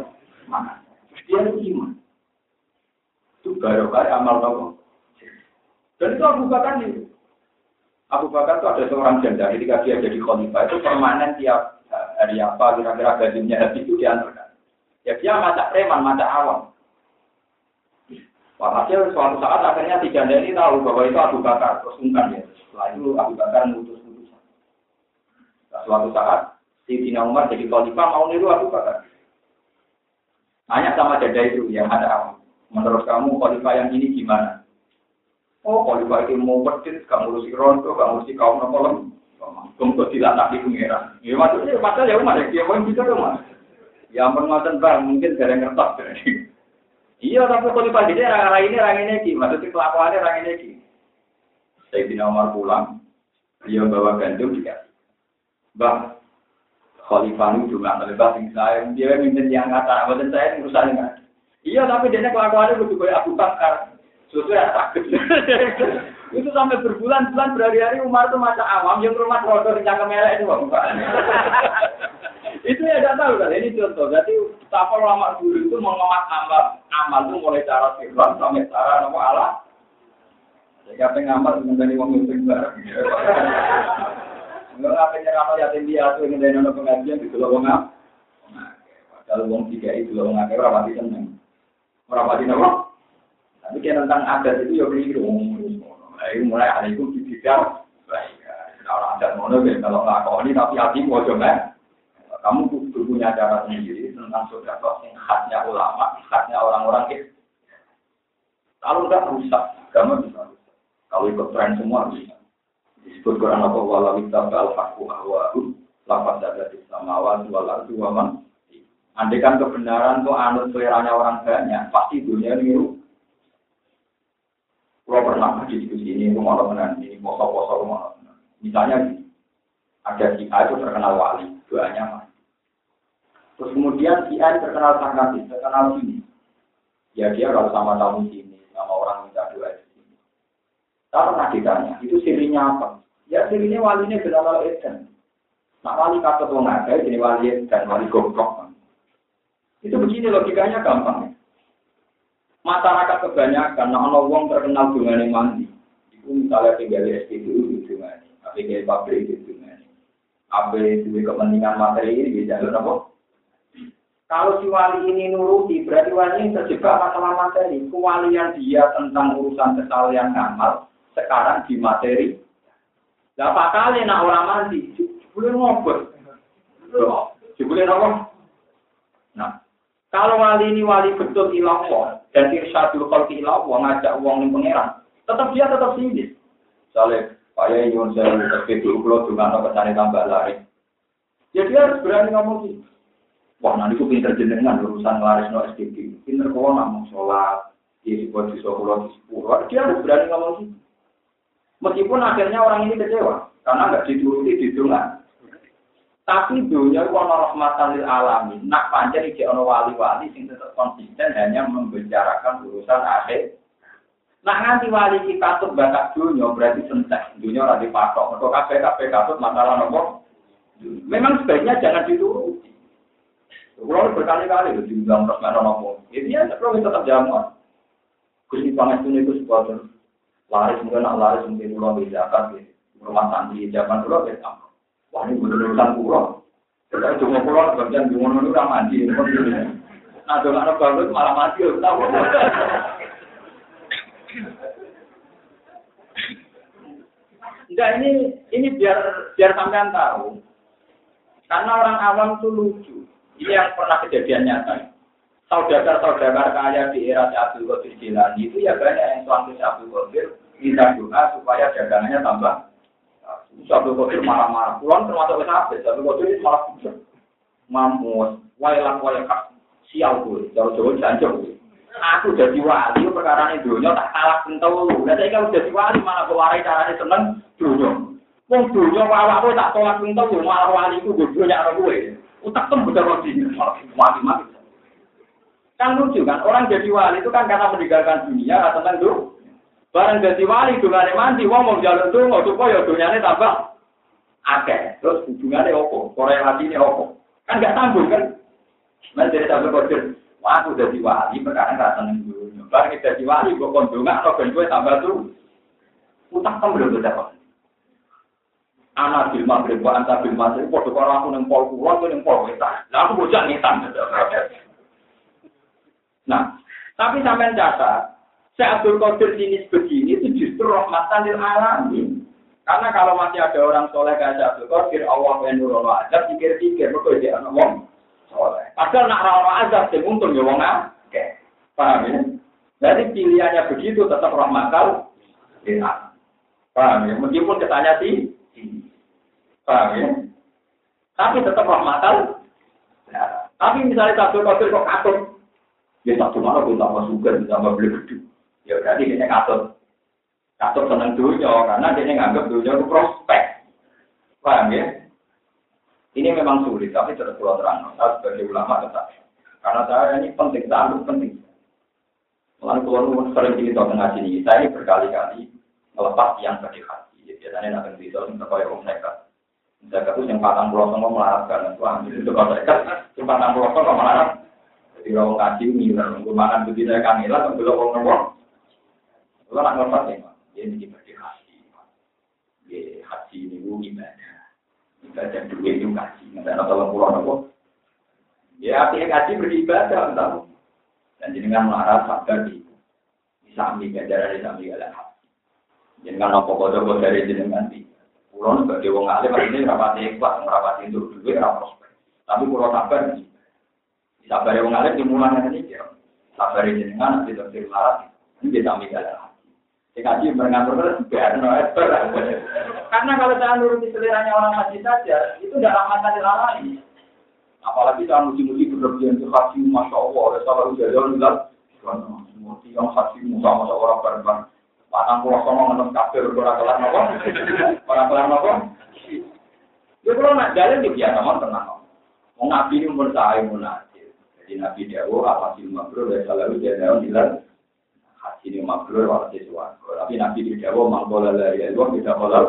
mana? Dia itu iman. Kali amal tahu. Dan itu Abu Bakar itu. Abu Bakar itu ada seorang janda ketika dia jadi khalifah itu permanen tiap hari apa kira-kira gajinya habis itu diantarkan. Ya dia macam preman, macam awam. Walhasil suatu saat akhirnya si janda ini tahu bahwa itu Abu Bakar, terus ungkan ya. Setelah itu Abu Bakar mengutus putusan. Nah, suatu saat si Dina Umar jadi khalifah mau niru Abu Bakar. Tanya sama dada itu yang ada Menurut kamu khalifah yang ini gimana? Oh, khalifah itu mau pedit, kamu ngurusi ronto, kamu ngurusi kaum nopo Kamu tidak nak di pengira. Ya maksudnya pasal ya umat ya, dia mau bisa rumah. Ya ampun ngoten Bang, mungkin gara ngertos. iya, tapi khalifah ini orang ini orang ini ki, maksudnya kelakuannya orang ini ki. Sayyidina Umar pulang, dia bawa gandum juga. Bang, khalifah itu juga terlibat sing saya, dia minta yang kata, bukan saya urusan dengan. Iya, tapi dia kelakuannya begitu kayak Abu Bakar. Yang takut. itu sampai berbulan-bulan berhari-hari Umar itu masa awam yang rumah di cangkem merah itu Bapak. itu ya tidak tahu kan ini contoh. Jadi betapa ulama dulu itu mengemas amal amal itu mulai cara sirran sampai cara nama Allah. Jadi apa yang amal mengenai uang itu bareng. Enggak apa nyerah yatim piatu yang dari pengajian gitu loh ngap. Padahal uang tiga itu loh ngap rapati seneng. Rapati nama. Tapi kan tentang adat itu ya keliru. Ayo mulai hari itu dididak. Orang adat mono kalau nggak ini tapi hati mau coba. Kamu kudu punya cara sendiri tentang saudara yang khasnya ulama, khasnya orang-orang itu. Kalau nggak rusak, kamu bisa rusak. Kalau ikut tren semua rusak. Disebut Quran apa wala kita al haqqu ahwahu lapat ada di samawat wal ardi wa man. Andai kan kebenaran itu anut seleranya orang banyak, pasti dunia ini kalau pernah diskusi ini, rumah teman ini, poso-poso rumah Misalnya ada si A itu terkenal wali, doanya mah. Terus kemudian si A terkenal sangat terkenal sini. Ya dia kalau sama tamu sini, sama orang minta doa di sini. Tak pernah ditanya, itu sirinya apa? Ya sirinya walinya benar Eden. Nah wali kata tuh ada, jadi wali dan wali goblok. Itu begini logikanya gampang. Masyarakat kebanyakan, nah ono wong terkenal dengan mandi. Itu misalnya tinggal di SPBU di dengan tapi kayak pabrik di dengan apa itu kepentingan materi ini bisa apa? Kalau si wali ini nuruti, berarti wali ini terjebak masalah materi. Kewalian dia tentang urusan kesalahan ngamal, sekarang di materi. Apa kali nak orang mandi, boleh ngobrol. Boleh apa? Kalau wali ini wali betul ilah dan irsyadul khalqi ilah ngajak uang ning pangeran, tetap dia tetap sinis. Misalnya, Pak Yun saya tapi dulu kalau dengan apa cari tambah lari. Ya dia harus berani ngomong gitu. Wah, nanti aku pinter jenengan urusan laris no SDG. Pinter kok namun sholat, di sebuah di sekolah di sepuluh. Dia harus berani ngomong gitu. Meskipun akhirnya orang ini kecewa, karena nggak dituruti di. Tapi dunia ono rahmatan lil alamin. Nak panjang iki ono wali-wali sing tetap konsisten hanya membicarakan urusan akhir. Nak nganti wali kita tuh bakat dunia berarti sentek. Dunia ora dipatok. Mergo kabeh kabeh katut masalah nopo. Memang sebaiknya jangan dituruti. Kalau berkali-kali itu diundang terus nggak nopo. Ini ya perlu tetap jamu. Gusti pangestu itu sebuah laris mungkin laris mungkin pulau kan rumah santri zaman dulu ya Wah ini bener urusan pulau. Kita cuma pulau bagian bingung itu kan mandi. Nah kalau ada bagus malah mati. Tahu? Enggak ini ini biar biar sampean tahu. Karena orang awam itu lucu. Ini yang pernah kejadian nyata. Saudara-saudara kaya di era Abdul Qadir Jilani itu ya banyak yang suami Abdul Qadir minta doa supaya dagangannya tambah satu kodir marah-marah. Pulang termasuk habis. Satu kodir itu malah. Mamus. Wailah wailah sial gue. Jauh-jauh jancok Aku jadi wali, perkara ini dunia tak kalah kental lu. Nah, saya kalau jadi wali, malah kewarai caranya seneng dunia. Wong dunia gue tak tolak kental lu, malah wali itu gue dunia arah gue. Utak tem bener roti, mati-mati. Kan lucu kan, orang jadi wali itu kan karena meninggalkan dunia, atau tentang dunia. Barang jadi wali dungane mandi, wong mau tuh, mau supaya dunyane tambah akeh. Terus hubungannya opo, korelasinya opo. Kan gak tanggung kan? Nah jadi sampai kodir, wah aku jadi wali, perkara nggak seneng dulu. Barang jadi wali, gue kondungan, atau ben gue tambah tuh. Utang kan belum berapa. Anak bil maghrib, wa anta bil maghrib, podo kalau aku neng pol pulau, aku neng pol wetan. Nah aku bocah ngitan. Nah, tapi sampai catat, saya Abdul Qadir jenis begini itu justru rahmatan lil alamin. Karena kalau masih ada orang soleh kayak Abdul Qadir, Allah yang nurul azab, pikir-pikir, betul dia anak wong soleh. Padahal nak rawat azab, sing untung ya wong Oke, paham ya? Jadi pilihannya begitu tetap rahmatal lil Paham ya? Meskipun ketanya sih, paham ya? Tapi tetap rahmatal. Tapi misalnya satu kafir kok katut, ya satu mana pun tambah sugar, tambah beli gedung. Ya berarti dia katut. Katut seneng dunia, karena dia nganggap dunia itu prospek. Paham ya? Ini memang sulit, tapi terus pulau terang. Saya sebagai ulama tetap. Karena saya ini penting, sangat penting. Lalu keluar sering cerita tengah sini, saya ini berkali-kali melepas yang sedih hati. Biasanya nanti bisa, misalnya om nekat. Jaga itu yang patang pulau semua melaratkan. Wah, itu kalau saya yang patang pulau semua melarat. Jadi kalau ngaji ngiler, gue makan begitu kangilah, tapi kalau mau ngomong, gue nak ngomong ya, dia ini berarti haji. Ya, haji ini? Ibadah duit itu nggak ada tolong pulau nopo. Ya, artinya beribadah, entah. Dan jenengan sabar di gak haji. Nopo kode-kode dari jenengan di Kulo sebagai wong alim ini rapati ikhlas, rapati duit. Tapi sabar. Sabar ini ya. Sabar jenengan nanti. Ini bisa mikir Ya mengatur terus biar no Karena kalau saya nuruti seleranya orang haji saja, itu tidak rahmatan dilalai. Apalagi saya muji-muji berlebihan ke haji, masya Allah, oleh salah jalan bilang, semua tiang haji, musa masa orang bareng Patang pulau sama menurut kafir nopo? Ora kelar nopo? Ya kalau nak jalan di biasa mau tenang. Mau ini umur saya munajat. Jadi nabi Dawo apa sih makro ya selalu dia Dawo bilang haji ini makro wala sesuatu. Tapi nabi di Dawo mangkola dari Allah tidak kolal.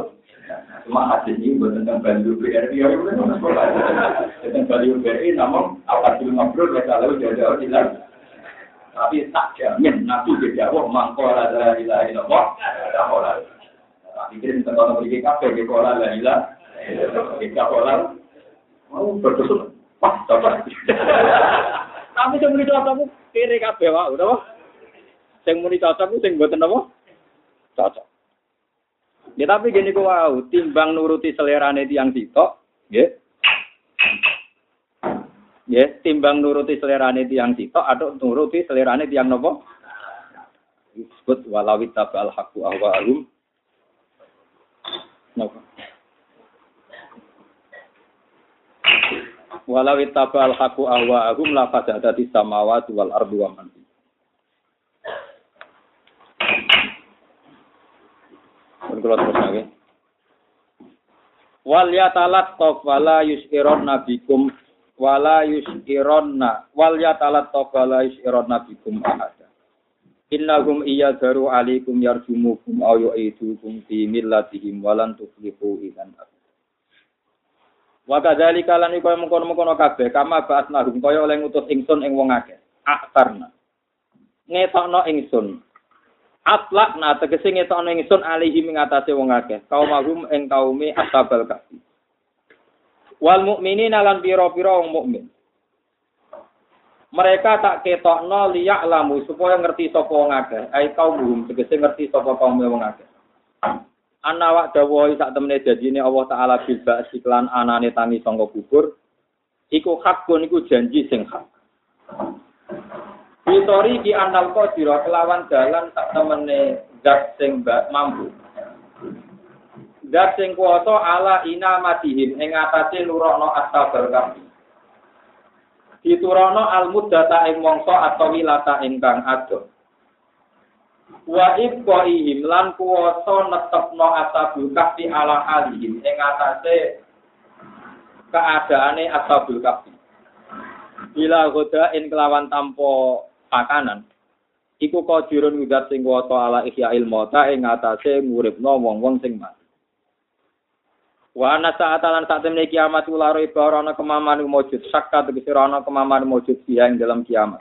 Cuma haji ini buat tentang bantu BRI ya itu kan. Tentang bantu BRI namun apa sih makro ya selalu dia Dawo bilang. Tapi tak jamin nabi dijawab mangkola la ilaha illallah kola tapi kirim tentang beri kafe di kola la ilaha kita kola. Mau berdosa. Pas coba. Tapi yang muni cocok kiri kafe wah udah wah yang muni cocok sing buatan apa cocok Ya tapi gini kok wow, timbang nuruti selerane tiang sitok, ya. Ya, timbang nuruti selerane tiang sitok atau nuruti selerane tiang nopo? Disebut walawit tabal haku ahwa'alum. Nopo? Walawit tabal haku ahwa'ahum la fasadati samawati wal ardu wa man Kalau terus lagi. Wal yatalat wala yus'iron nabikum wala yusironna wal yatalat tabala yusironna bikum ahada. Innahum iya daru alaikum yarjumukum aw yu'idukum fi millatihim walan tuflihu idan Wa kadzalika lan iku mengkono-mengkono kabeh kama ba'atnahum kaya oleh ngutus ingsun ing wong akeh. Aktarna ngetokno ingsun atlakna tegese ngetokno ingsun alihi ing atase wong akeh kaum agum ing kaume asabal kafi Wal mukminin lan pira-pira wong mukmin. Mereka tak ketokno liyak lamu supaya ngerti sapa wong akeh. Ai kaum tegese ngerti sapa kaum wong akeh. Ana wak dawuh sak temene janjine Allah taala bil siklan anane tangi sangka kubur. Iku hakun iku janji sing hak. Bitori di anal kodiro kelawan dalan tak temene zat sing mampu. Zat sing kuwasa ala ina matihim ing atase nurono astabal kami. Diturono al muddata ing mongso atau wilata ingkang ado. Wa ibqaihim lan kuwasa netepno asabul kahfi ala alihim ing atase keadaane asabul kahfi. Bila goda in kelawan tampo pakanan. Iku kadirun widat sing kuwasa ala ihya ilmota ing atase nguripno wong-wong sing mati. Wa ana sa'atalan saat temne kiamat ulah ro iba ana kemaman mujud sakka tegese ana kemaman mujud dia ing dalam kiamat.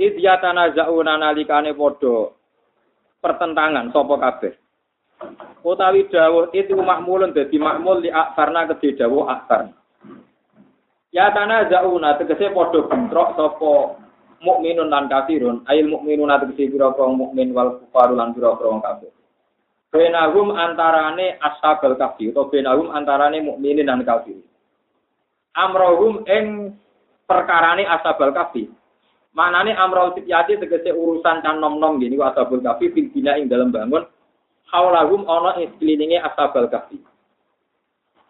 Idh yatanaza'una nalikane padha pertentangan sapa kabeh. Utawi dawuh itu makmulun dadi makmul li akarna kedhe dawuh akar. Ya tanaza'una tegese padha bentrok sapa mukminun lan kafirun, ayil mukminun tegese pira-pira mukmin wal kufaru lan pira-pira kafir. Benahum antarane ashabal kafir atau benahum antarane mukminin dan kafir. Amrohum ing perkarane ashabal kafir. Manane amrul sityati tegese urusan can nom-nom gini ashabul kafir bina ing dalam bangun haulahum ana ing sekelilinge ashabal kafir.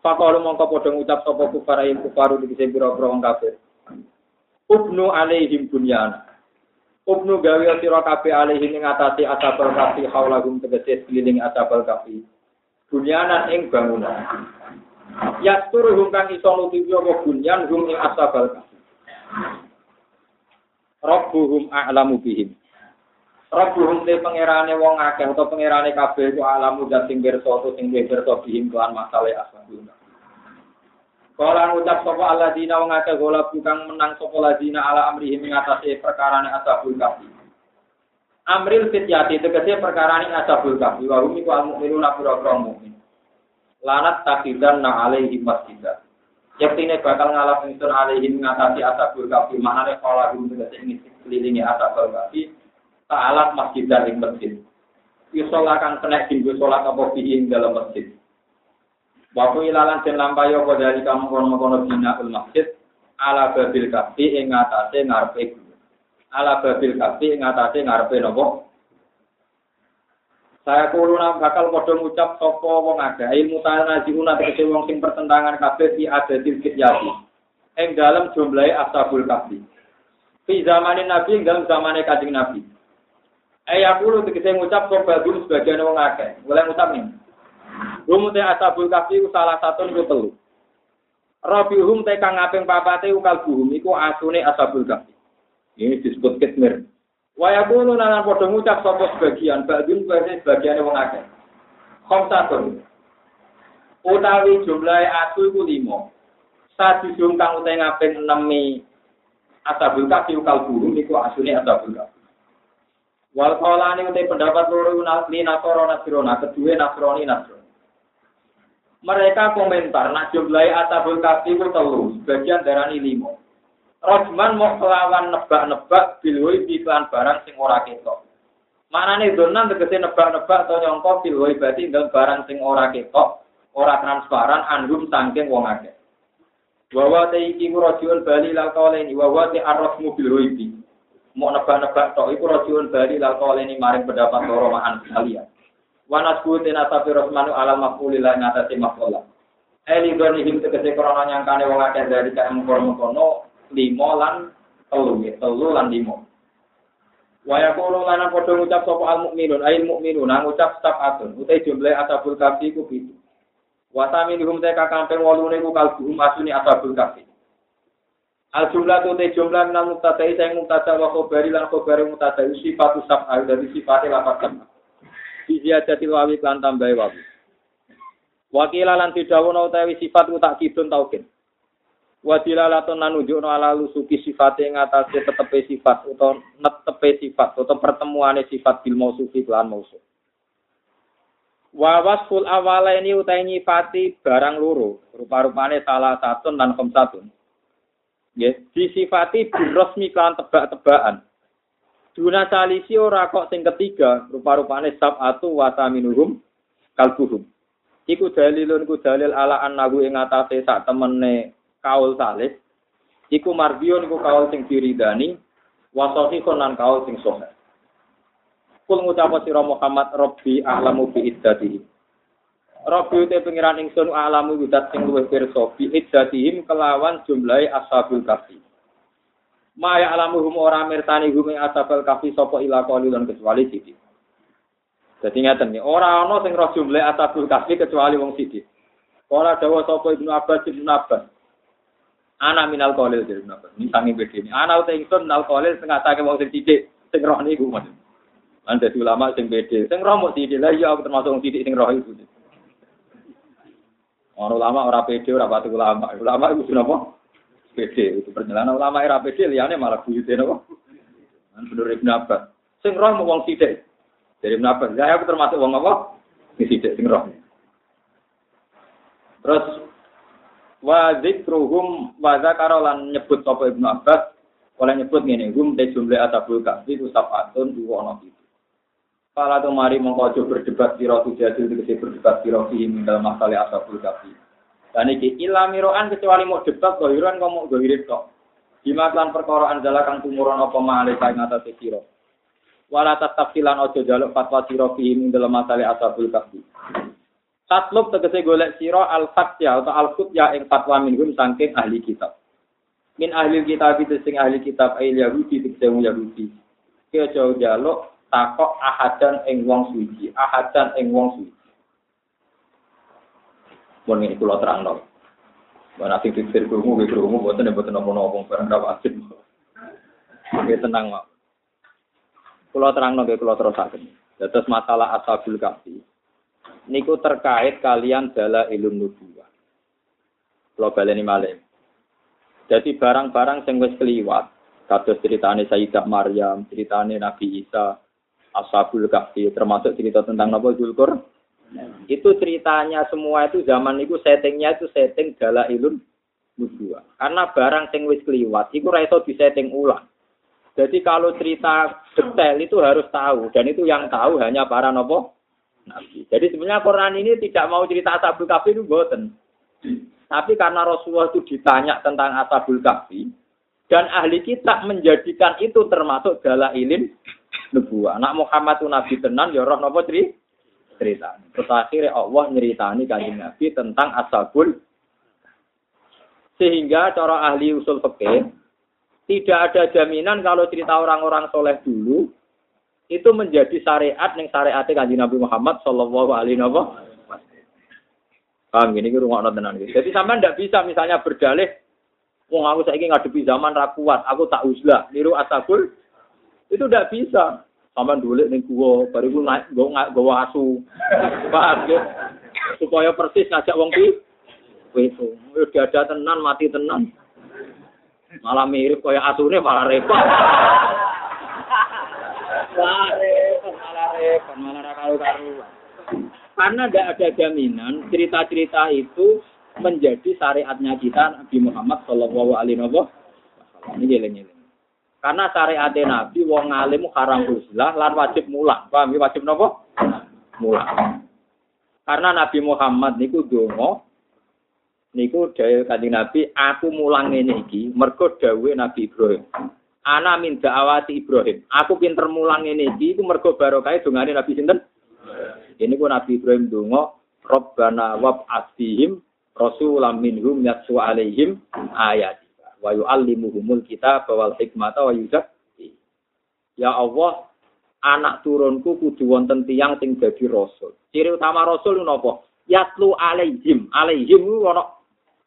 Fakalu mongko padha ngucap sapa kufar ing kufaru dikise pira-pira wong kafir. Ubnu alaihim bunyan. Ubnu gawe sira kabeh alaihim ing atase asabal kafi haulahum tegese keliling asabal kafi. Bunyanan ing bangunan. Yasturuhum kang iso nutupi apa bunyan hum ing asabal kafi. Rabbuhum a'lamu bihim. Rabbuhum te pangerane wong akeh utawa pangerane kabeh iku alamu dat sing pirsa utawa sing pirsa bihim kelan masalah kafi. Kala ngucap sapa alladzina wong akeh gola bukan menang sapa alladzina ala amrihim ing atase perkarane asabul kafi. Amril fityati tegese perkarane asabul kafi hum iku al-mu'minuna pira-pira mukmin. Lanat takidan na alaihi masjidah. Yaktine bakal ngalap ingsun alaihi ngatasi asabul kafi maknane kala hum tegese ngisi kelilingi asabul kafi ta'alat masjid dan ing masjid. Yusolah kang kena tinggu sholat apa fihi dalam masjid. Waktu ilalan den lampayo apa dari kamu kono-kono bina ul masjid ala babil kafi ing atase ngarepe ala babil kafi ing atase ngarepe nopo? Saya kuruna bakal padha ngucap sapa wong akeh. Ilmu tanazihuna tegese wong sing pertentangan kabeh di adatil kityati. Ing dalam jumlahe ashabul kafi fi zamanin nabi ing dalam zamane kanjeng nabi Eh aku lu tegese ngucap sapa dulu sebagian wong akeh boleh ngucap nih Rumute asabul kafi salah satu niku telu. Rabihum te kang ngaping papate ukal buhum iku asune asabul kafi. Ini disebut kitmir. Kulo nang padha ngucap sapa sebagian, badun kuwi sebagian wong akeh. Khamsatun. Utawi jumlahe asu iku 5. Sadisung kang utahe ngaping 6 asabul kafi ukal buhum iku asune asabul kafi. Wal qolani utai pendapat loro li nasoro nasrona, kedua nasroni nasroni. Mereka komentar, nak jumlahi asabul kafi itu telu, sebagian darani limo. Rojman mau kelawan nebak-nebak bilwoi biklan barang sing ora ketok. Maknane donan tegese nebak-nebak atau nyongko bilwoi berarti dalam barang sing ora ketok, ora transparan, anhum sangking wong akeh. Wawa te iki rajiun bali lal kauleni, wawa te arrosmu bilwoi bi. Mau nebak-nebak tok iku rajiun bali lal kauleni maring pendapat loro ma'an kalian. Wanas kutin asafi rosmanu ala mafulillah ngatasi mafulah. Eli him tegese korona nyangkane wong akeh dari kaya mengkono-mengkono lan telu ya, telu lan limo. Waya kulo lan padha ngucap sapa al mukminun, ail mukminun ngucap atun. utai jumlah asabul kafi ku pitu. Wasami hum te kakampeng wolune ku kalbu masuni asabul kafi. Al jumlah tu te jumlah minal mutadai saya mutada wa khobari lan khobari mutada sifatu sab'al dari sifatnya lapat sab'al. Bizia jati wawi klan tambahi wawi. Wakila lan didawono utawi sifat tak kidun taukin. Wadila laton lan nunjukno ala lusuki sifat yang atasnya tetepe sifat atau netepe sifat atau pertemuane sifat bil mausufi klan mausuf. Wa wasful awala ini utai nyifati barang loro, rupa-rupane salah satu dan komsatun. Ya, disifati birosmi klan tebak-tebakan. Duna salisi ora kok sing ketiga, rupa-rupane sab'atu wa saminuhum kalbuhum. Iku dalilun ku dalil ala annahu ing atase sak temene kaul salih. Iku marbion iku kaul sing diridani, wa sahihun lan kaul sing sahih. Kul ngucap sira Muhammad Rabbi a'lamu bi iddatihi. Rabbi te pengiran ingsun a'lamu yudat sing luwih pirsa bi iddatihim kelawan jumlahe ashabul kafi. Maya alamuhum ora mirsani hum ing asabal kafi sapa ila qalilun kecuali sithik. Dadi ngaten iki, ora ana sing roh jumlah asabul kafi kecuali wong sithik. Ora dawa sapa Ibnu Abbas Ibnu Abbas. Ana minal qalil dari Ibnu Abbas. Ini sangi beda ini. Ana uta ingsun minal qalil sing ngatake wong sithik, sing roh niku maksud. Lan dadi ulama sing beda. Sing roh mung sithik. Lah iya aku termasuk wong sithik sing roh iku. Orang ulama ora pede ora pati ulama. Ulama itu napa? PD itu perjalanan ulama era PD liane malah buyute nopo. Kan bener Ibnu Abbas. Sing roh mau wong sithik. Dari Ibnu Abbas, saya aku termasuk wong apa? Sing sithik sing roh. Terus wa dzikruhum wa zakarolan nyebut sapa Ibnu Abbas oleh nyebut ngene hum de jumlah atabul kafi ku sabatun ono itu. Pala tu mari mongko berdebat sira tu jadi berdebat sira fi dalam masalah atabul kafi. Dan iki ilamiroan kecuali mau debat gohiran kok mau gohirin kok. Dimatlan perkara anjala kang tumurun apa male kae ngatasé sira. Wala tafsilan ojo jaluk fatwa sira fi ing dalam masalah asabul kahfi. Tatlub tegese golek sira al-fatya atau al-futya ing fatwa minhum saking ahli kitab. Min ahli kitab itu sing ahli kitab ayil Yahudi tegese Yahudi. Kaya jauh jaluk takok ahadan ing wong suci, ahadan ing wong suci. Mun ngene kula terangno. Mana sing pikir krungu, krungu boten boten napa-napa barang ra wajib. Oke tenang, Pak. Kulo terang nongke kulo terusaken. Terus masalah ashabul kafi. Niku terkait kalian dala ilmu nubuwah. Kulo baleni malih. Jadi barang-barang sing wis keliwat, kados ceritane Sayyidah Maryam, ceritane Nabi Isa, Ashabul Kahfi, termasuk cerita tentang Nabi Zulkur. Itu ceritanya semua itu zaman itu settingnya itu setting dala ilun. Karena barang sing wis keliwat, itu raiso disetting ulang. Jadi kalau cerita detail itu harus tahu dan itu yang tahu hanya para nopo nabi. Jadi sebenarnya Quran ini tidak mau cerita Ashabul Kahfi itu boten. Tapi karena Rasulullah itu ditanya tentang Ashabul Kahfi dan ahli kitab menjadikan itu termasuk ilin nubuah. Anak Muhammad itu nabi tenan ya roh nopo cerita. cerita. Terus akhirnya Allah nyeritani kanjeng Nabi tentang Ashabul sehingga cara ahli usul fikih tidak ada jaminan kalau cerita orang-orang soleh dulu itu menjadi syariat yang syariatnya kanji Nabi Muhammad Shallallahu Alaihi Wasallam. Paham gini rumah tenan. Jadi sama ndak bisa misalnya berdalih, wong aku saya ngadepi zaman rakuat, aku tak uzlah, niru asabul, itu ndak bisa. Sama dulu nih gua, baru gua naik, gua gua asu, paham gitu. Supaya persis ngajak wong pi, itu, udah ada tenan, mati tenan. Malah mirip kaya asune malah repot. malah repot, malah repot, malah karu-karuan. Karena tidak ada jaminan cerita-cerita itu menjadi syariatnya kita Nabi Muhammad Shallallahu Alaihi Wasallam. Ini geleng-geleng. Karena syariat Nabi wong alim haram uzlah lan wajib mulang. Paham ya wajib nopo? Mulang. Karena Nabi Muhammad niku donga niku dawuh Kanjeng Nabi, aku mulang ngene iki mergo dawuhe Nabi Ibrahim. Ana min da'awati Ibrahim. Aku pinter mulang ngene iki iku mergo barokah dongane Nabi sinten? Ini ku Nabi Ibrahim donga, Rabbana wab'ats fihim rasulam minhum yatsu alaihim ayat wa yu'allimuhumul kitab wal hikmata wa yuzakki. Ya Allah, anak turunku kudu wonten tiyang sing dadi rasul. Ciri utama rasul napa? Yatlu alaihim. Alaihim ana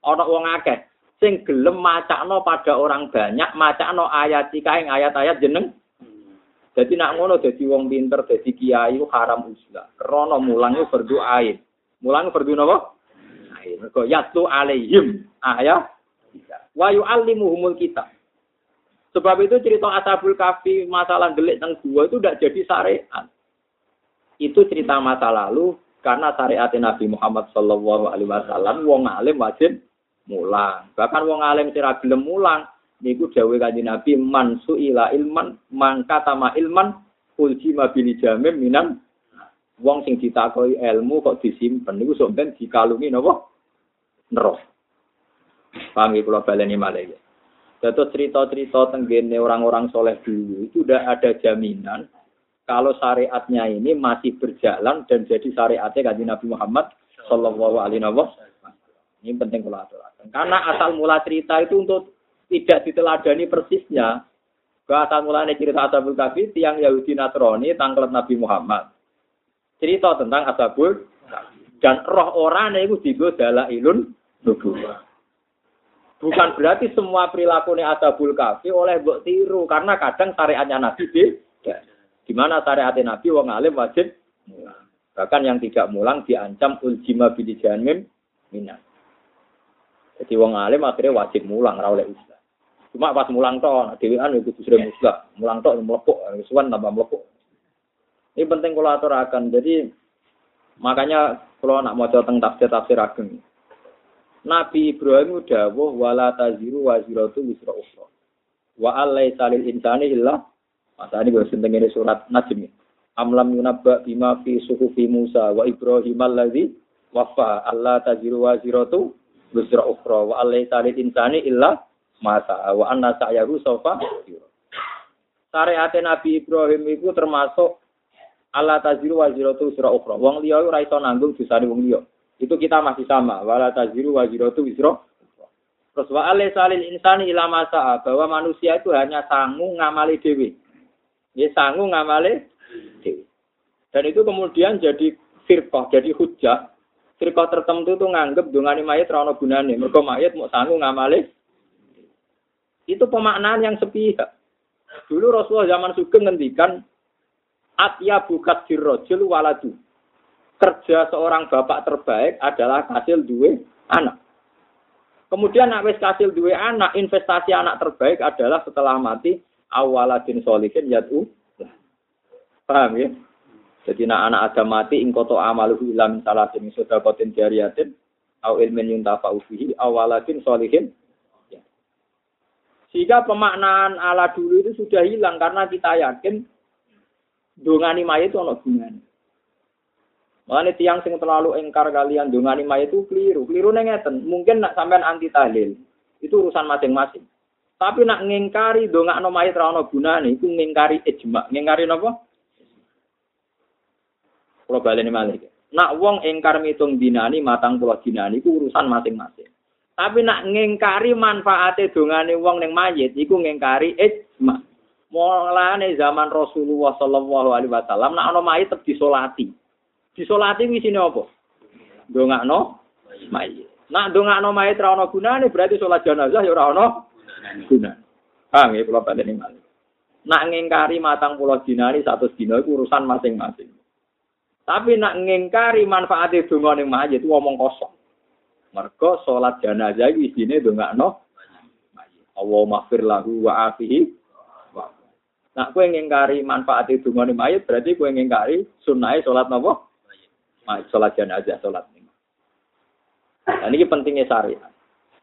ana wong akeh sing gelem macakno pada orang banyak, macakno ayat kae ayat-ayat jeneng. Jadi nak ngono dadi wong pinter, dadi kiai haram usla. Krana mulang iku fardu ain. Mulang fardu napa? Ain. Mergo yatu alaihim ayat wa yu'allimuhumul kitab. Sebab itu cerita Ashabul Kafi masalah gelik teng gua itu tidak jadi syariat. Itu cerita masa lalu karena syariat Nabi Muhammad Shallallahu Alaihi Wasallam wong alim wajib mulang. Bahkan wong alim sira gelem mulang niku dawuh kanjeng Nabi man suila ilman man katama ilman ulji mabili jamim minan wong sing ditakoi ilmu kok disimpen niku sampeyan dikalungi napa neraka. Paham ya kula baleni malih. Dato cerita-cerita tenggene orang-orang soleh dulu itu udah ada jaminan kalau syariatnya ini masih berjalan dan jadi syariatnya kanjeng Nabi Muhammad Shallallahu Alaihi Wasallam. Ini penting kalau aturakan. Karena asal mula cerita itu untuk tidak diteladani persisnya. Ke asal mulanya cerita Ashabul Kahfi, tiang Yahudi Nasrani, tangklet Nabi Muhammad. Cerita tentang Ashabul dan roh orang itu juga adalah ilun nubuah. Bukan berarti semua perilaku ini Ashabul Kahfi oleh mbok tiru karena kadang syariatnya Nabi beda. Di mana syariat Nabi wong alim wajib mulang. Bahkan yang tidak mulang diancam uljima bidijanmim minat. Jadi wong alim akhirnya wajib mulang ra oleh. Cuma pas mulang toh, dhewean itu sudah muslah. Mulang toh mlepuk, suwan tambah mlepuk. Ini penting kalau aturakan. Jadi makanya kalau nak mau tentang tafsir tafsir ageng. Nabi Ibrahim dawuh wala taziru wa ziratu wisra ukhra. Wa alai salil insani illa Masa ini gue senteng ini surat Najm. Amlam yunabba bima fi suhufi Musa wa Ibrahim alladzi wafa Allah taziru wa ziratu busra ukhra wa alai salil insani illa masa wa anna sa'yahu sofa Syariat Nabi Ibrahim itu termasuk Allah taziru wa ziratu busra ukhra. Wong liya ora iso nanggung dosane wong liya. Itu kita masih sama. Wala taziru waziratu wisro. Terus wa salil insani ila masa bahwa manusia itu hanya sanggup ngamali dewi. Ya sanggup ngamali dewi. Dan itu kemudian jadi firqah, jadi hujah. Firqah tertentu itu nganggep dongani mayat rana gunane. Mergo mayat mau sanggup ngamali. Itu pemaknaan yang sepihak. Dulu Rasulullah zaman Sugeng ngendikan atya bukat dirrojul waladu. Kerja seorang bapak terbaik adalah hasil dua anak. Kemudian nak wis hasil dua anak, investasi anak terbaik adalah setelah mati awaladin solihin yatu. Paham ya? Jadi nak anak ada mati ingkoto amaluhu ilam salatin sodakotin jariyatin au ilmin yuntafa ufihi awaladin solihin sehingga pemaknaan ala dulu itu sudah hilang karena kita yakin dongani mayat itu ono gunane. Makanya tiang sing terlalu engkar kalian dongani mayat itu keliru. Keliru ngeten. Mungkin nak sampean anti tahlil. Itu urusan masing-masing. Tapi nak ngingkari dongakno mayat ra ono gunane iku ngingkari ijma. Ngingkari napa? Kalau baleni malih. Nak wong engkar mitung dinani matang pulau dinani itu urusan masing-masing. Tapi nak ngengkari manfaate dongane wong ning mayit iku ngengkari ijma. Mulane zaman Rasulullah sallallahu alaihi wasallam nak ana mayit tetep disolati. Disolati kuwi sine apa? Dongakno mayit. Nak dongakno mayit ra ana gunane berarti salat jenazah ya ora ana gunane. Paham ya kula pateni malih. Nak ngengkari matang pulau dinari satu dina iku urusan masing-masing. Tapi nak ngengkari manfaate dongane mayit itu omong kosong. Mergo salat jenazah iki isine ndongakno Allah maghfir lahu wa afihi. Nah, kowe ngingkari manfaat itu mayit berarti kowe ngingkari sunnahe salat napa? Salat jenazah salat ini. Nah, ini pentingnya syariat.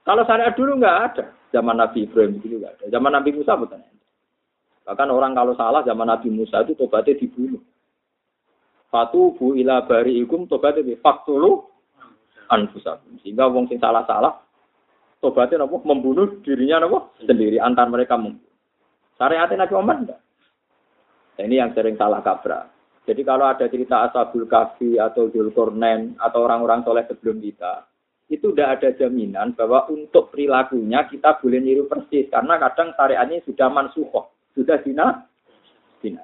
Kalau syariat dulu nggak ada, zaman Nabi Ibrahim dulu nggak ada, zaman Nabi Musa ada. Bahkan orang kalau salah zaman Nabi Musa itu tobatnya dibunuh. Fatubu ila bari'ikum tobatnya di faktulu anfusakum. Sehingga wong sing salah-salah tobatnya nopo membunuh dirinya nopo sendiri antar mereka membunuh. Syariatnya Nabi Muhammad enggak. Nah, ini yang sering salah kaprah. Jadi kalau ada cerita Ashabul Kahfi atau Dzulkarnain atau orang-orang soleh sebelum kita, itu tidak ada jaminan bahwa untuk perilakunya kita boleh niru persis karena kadang syariatnya sudah mansuhoh, sudah dina, dina.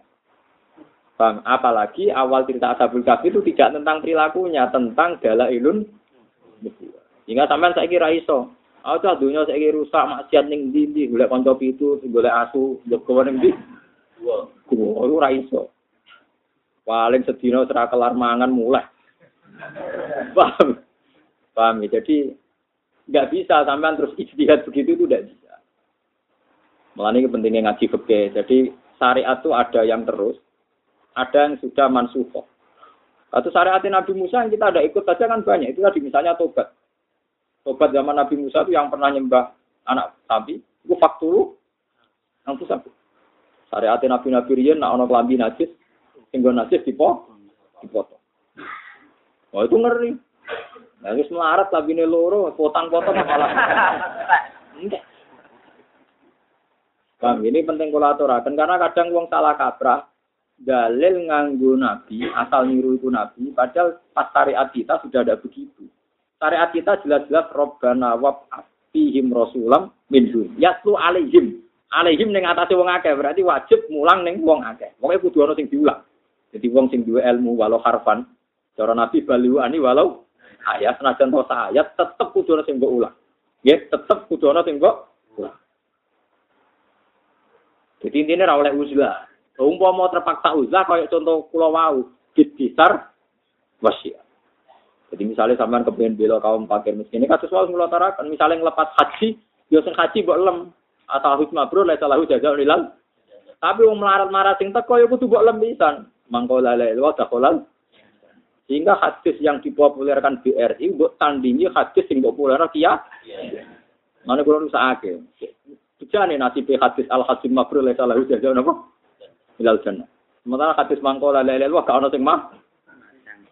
Bang, apalagi awal cerita Ashabul Kahfi itu tidak tentang perilakunya, tentang dalailun Hingga sampean saya kira iso. Aku cah dunia saya kira rusak maksiat ning ndi ndi golek kanca pitu, golek asu, jogo ning ndi. Gua ora iso. Paling sedina ora kelar mangan mulai. Paham? Paham ya? Jadi nggak bisa sampean terus ijtihad begitu itu tidak bisa. Malah ini pentingnya ngaji fikih. Jadi syariat itu ada yang terus, ada yang sudah mansuhoh. Atau syariat Nabi Musa yang kita ada ikut saja kan banyak. Itu tadi misalnya tobat. Tobat zaman Nabi Musa itu yang pernah nyembah anak sapi, itu fakturu yang sapi. Syariat Nabi Nabi Rian, nak ono najis, tinggal najis dipo, dipotong. Oh itu ngeri. Nah, melarat tapi ini loro, potong-potong malah. Enggak. Bang, ini penting kolaborasi karena kadang uang salah kaprah, dalil nganggo nabi, asal niru itu nabi, padahal pas syariat kita sudah ada begitu. Syariat kita jelas-jelas robbana wab fihim rasulam minhum. Yaslu alaihim. Alaihim ning atase wong akeh berarti wajib mulang ning wong akeh. Pokoke kudu ana sing diulang. Jadi wong sing duwe ilmu walau harfan, cara nabi baliu ani walau ayat senajan to ayat tetep kudu ana sing mbok. Nggih, tetep kudu ana sing mbok. Jadi intinya ra oleh uzlah. Umpama terpaksa uzlah kayak contoh pulau wau, besar wasiat. Jadi misalnya sampean kepengen bela kaum fakir miskin ini kasus wau ngelotarakan misalnya ngelepas haji, yo sing haji mbok lem atau harus mabrur lah salahu jaza ulilal. Tapi wong melarat-marat sing teko yo kudu mbok lem pisan. Mangko lale wa dakolal. Sehingga hadis yang dipopulerkan BRI mbok tandingi hadis sing populer kia. Mana kulo rusake. Bejane nasib hadis al hasim mabrur la salahu jaza napa? ilal jannah. Sementara hadis mangkola lelel wah gak ono sing mah.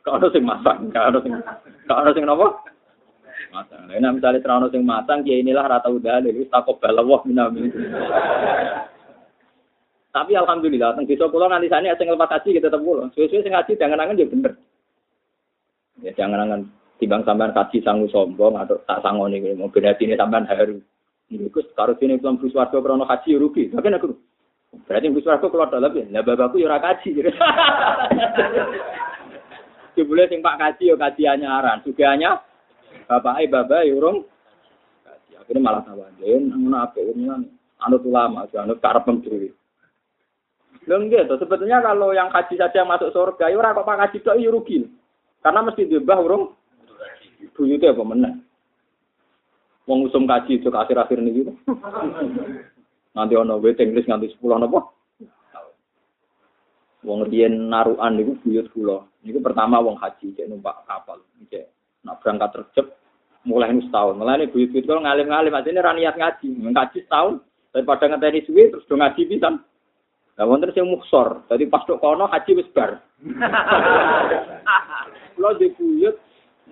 Gak ono sing masang, gak ono sing gak ono sing napa? Masang. Nah, misalnya terano sing masang ya inilah rata udah wis takok balawah minami. Tapi alhamdulillah teng desa kula nganti sane sing lepas haji kita tetep kula. Suwe-suwe sing haji jangan angen ya bener. Ya jangan angen Timbang sampean kaji sangu sombong atau tak sangoni mau berarti ini sampean haru. Gus karo sini belum Gus warga krono kaji ya rugi. Tapi aku berarti Gus warga keluar dalam ya. Lah bapakku ya ora kaji. Jebule sing Pak kaji ya kaji anyaran. Sugihane bapak bapak ya urung kaji. Akhirnya malah tawaden ngono apik ngono. Anut ulama, anut karep dhewe. Lho nggih to, sebetulnya kalau yang kaji saja masuk surga, ya ora kok Pak kaji tok ya rugi. Karena mesti diubah urung buyute apa meneh. Wong usum kaji itu akhir-akhir niki. Nanti ono waiting list nganti 10 napa? Wong riyen narukan niku buyut kula. Niku pertama wong haji cek numpak kapal. Cek nak berangkat terjep mulai ini setahun. Mulai ini buyut-buyut kalau ngalim-ngalim ini raniat ngaji. Ngaji setahun daripada ngeteni suwi terus do ngaji pisan. Lah wonten sing muksor. Dadi pas tok kono haji wis bar. Kulo di buyut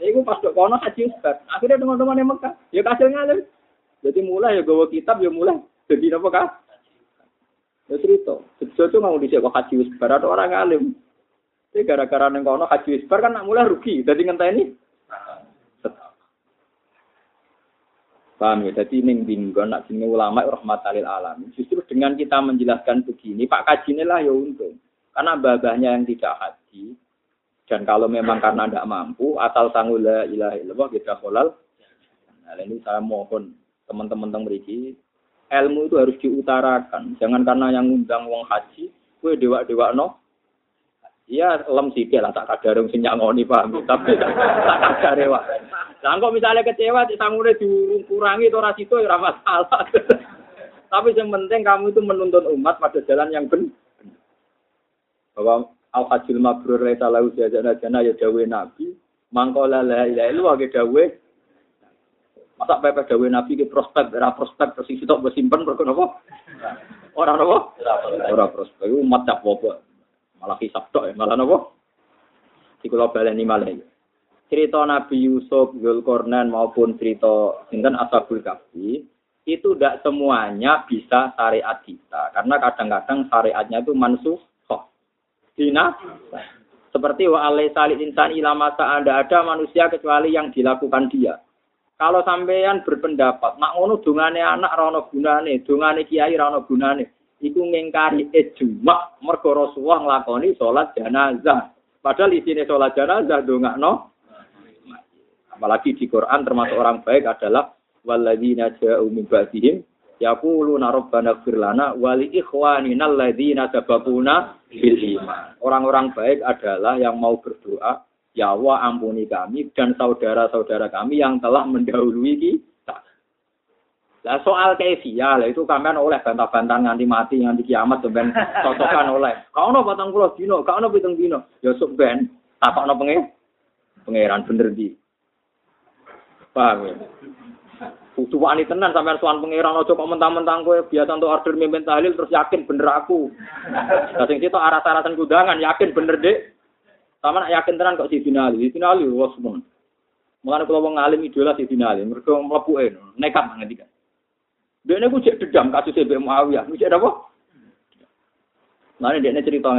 niku pas tok kono haji wis bar. Akhirnya teman-teman yang Mekah ya kasil ngalim. Jadi mulai ya gawa kitab ya mulai jadi apa kah? Ya cerita. Itu mau dicek kok haji wis bar atau orang ngalim. Jadi gara-gara neng kono haji wis bar kan nak mulai rugi. Jadi ngenteni Paham ya? Jadi ini binggon, nak sini ulama rahmatalil alam. Justru dengan kita menjelaskan begini, Pak Kaji lah ya untung. Karena babahnya yang tidak haji, dan kalau memang karena tidak mampu, asal sangula ilaha illallah kita kolal. Nah, ini saya mohon teman-teman tentang beriki, ilmu itu harus diutarakan. Jangan karena yang undang wong haji, gue dewa-dewa no, Iya, lem sih lah tak kadar sing nyangoni paham, tapi tak kadare wae. Lah kok misalnya kecewa di sangure dikurangi itu ora situ ya masalah. Tapi yang penting kamu itu menuntun umat pada jalan yang benar. Bahwa al hajjul mabrur laisa lahu jazana jana ya dawe nabi, mangkola la ilaha illallah ge dawe Masa pepe dawe nabi ke prospek, ora prospek terus sitok bersimpan perkara apa? Ora apa? Ora prospek, umat cap apa? Malah hisap tok ya, malah nopo? Di kula baleni malah ya. Cerita Nabi Yusuf, Zulkarnain maupun cerita sinten Ashabul Kahfi itu tidak semuanya bisa syariat kita karena kadang-kadang syariatnya itu mansuh Dina seperti wa alai insan ilama anda ada manusia kecuali yang dilakukan dia. Kalau sampean berpendapat, nak ngono dungane anak rono gunane, dungane kiai rono gunane, iku ngingkari ijma mergo Rasulullah nglakoni salat jenazah. Padahal isine salat jenazah dongakno apalagi di Quran termasuk orang baik adalah walladzina ja'u min ba'dihim yaquluna rabbana ighfir lana wa li ikhwanina alladzina sabaquna bil. Orang-orang baik adalah yang mau berdoa, ya Allah ampuni kami dan saudara-saudara kami yang telah mendahului kita lah soal keifia lah itu kalian oleh bantah-bantahan nganti mati nganti kiamat sampean cocokan oleh. Kau no batang pulau dino, kau no pitung dino. Ya sok ben no pengen pangeran bener di. Paham ya? Kudu wani tenan sampean soal pangeran aja kok mentang-mentang kowe biasa untuk order mimpin tahlil terus yakin bener aku. Lah sing situ aras-arasan kudangan yakin bener Dik. Sama yakin tenan kok si finali. Si finali wis mun. Mulane kula wong alim idola si finali, mergo mlebuke nekat ngendikan. Dia ini cek dedam kasus Ibu Muawiyah. Cek apa? Nah ini dia cerita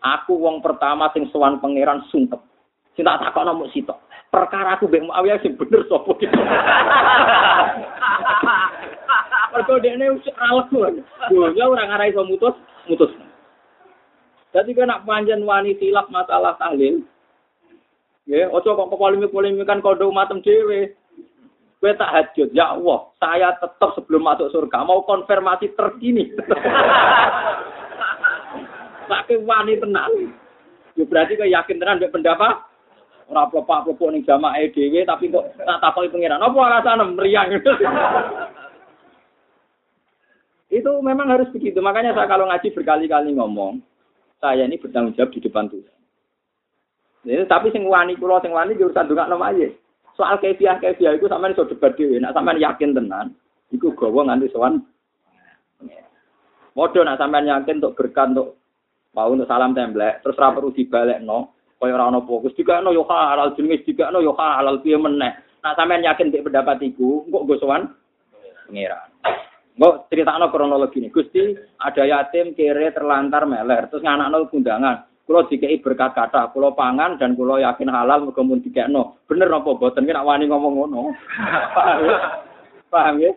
Aku wong pertama sing sowan pangeran sungkep. Sing tak takok nomor sitok. Perkara aku Mbak Muawiyah sing bener sapa gitu. Mergo dekne usik ralek. Dunya ora ngarai iso mutus, mutus. Jadi kan nak panjen wani silap masalah tahlil. Ya, ojo kok polemik-polemik kan kodo matem dhewe. Gue tak hajut, ya Allah, saya tetap sebelum masuk surga mau konfirmasi terkini. Pakai wani tenang. Ya berarti kau yakin tenan mbek pendapat ora plepak-plepok ning jamaah dhewe tapi kok tak takoki pangeran. Apa alasan meriang? Itu memang harus begitu. Makanya saya kalau ngaji berkali-kali ngomong, saya ini bertanggung jawab di depan Tuhan. Ini, tapi sing wani kula sing wani urusan ndongakno aja. Soal kefiah kefiah itu sampean iso debat dhewe. Nek sampean yakin tenan, iku gawa nganti sowan. Modho nak sampean yakin untuk berkah untuk mau untuk salam templek, terus ra perlu dibalekno, kaya ora ana fokus dikakno yo halal jenenge dikakno yo halal piye meneh. Nak sampean yakin dik pendapat iku, kok go sowan pangeran. Mau critakno kronologi ini. Gusti, ada yatim kere terlantar meler, terus nganakno kundangan. Kulo dikei berkat kata, kulo pangan dan kulo yakin halal muga mun dikekno. Bener apa boten ki wani ngomong ngono. Paham ya? Paham ya?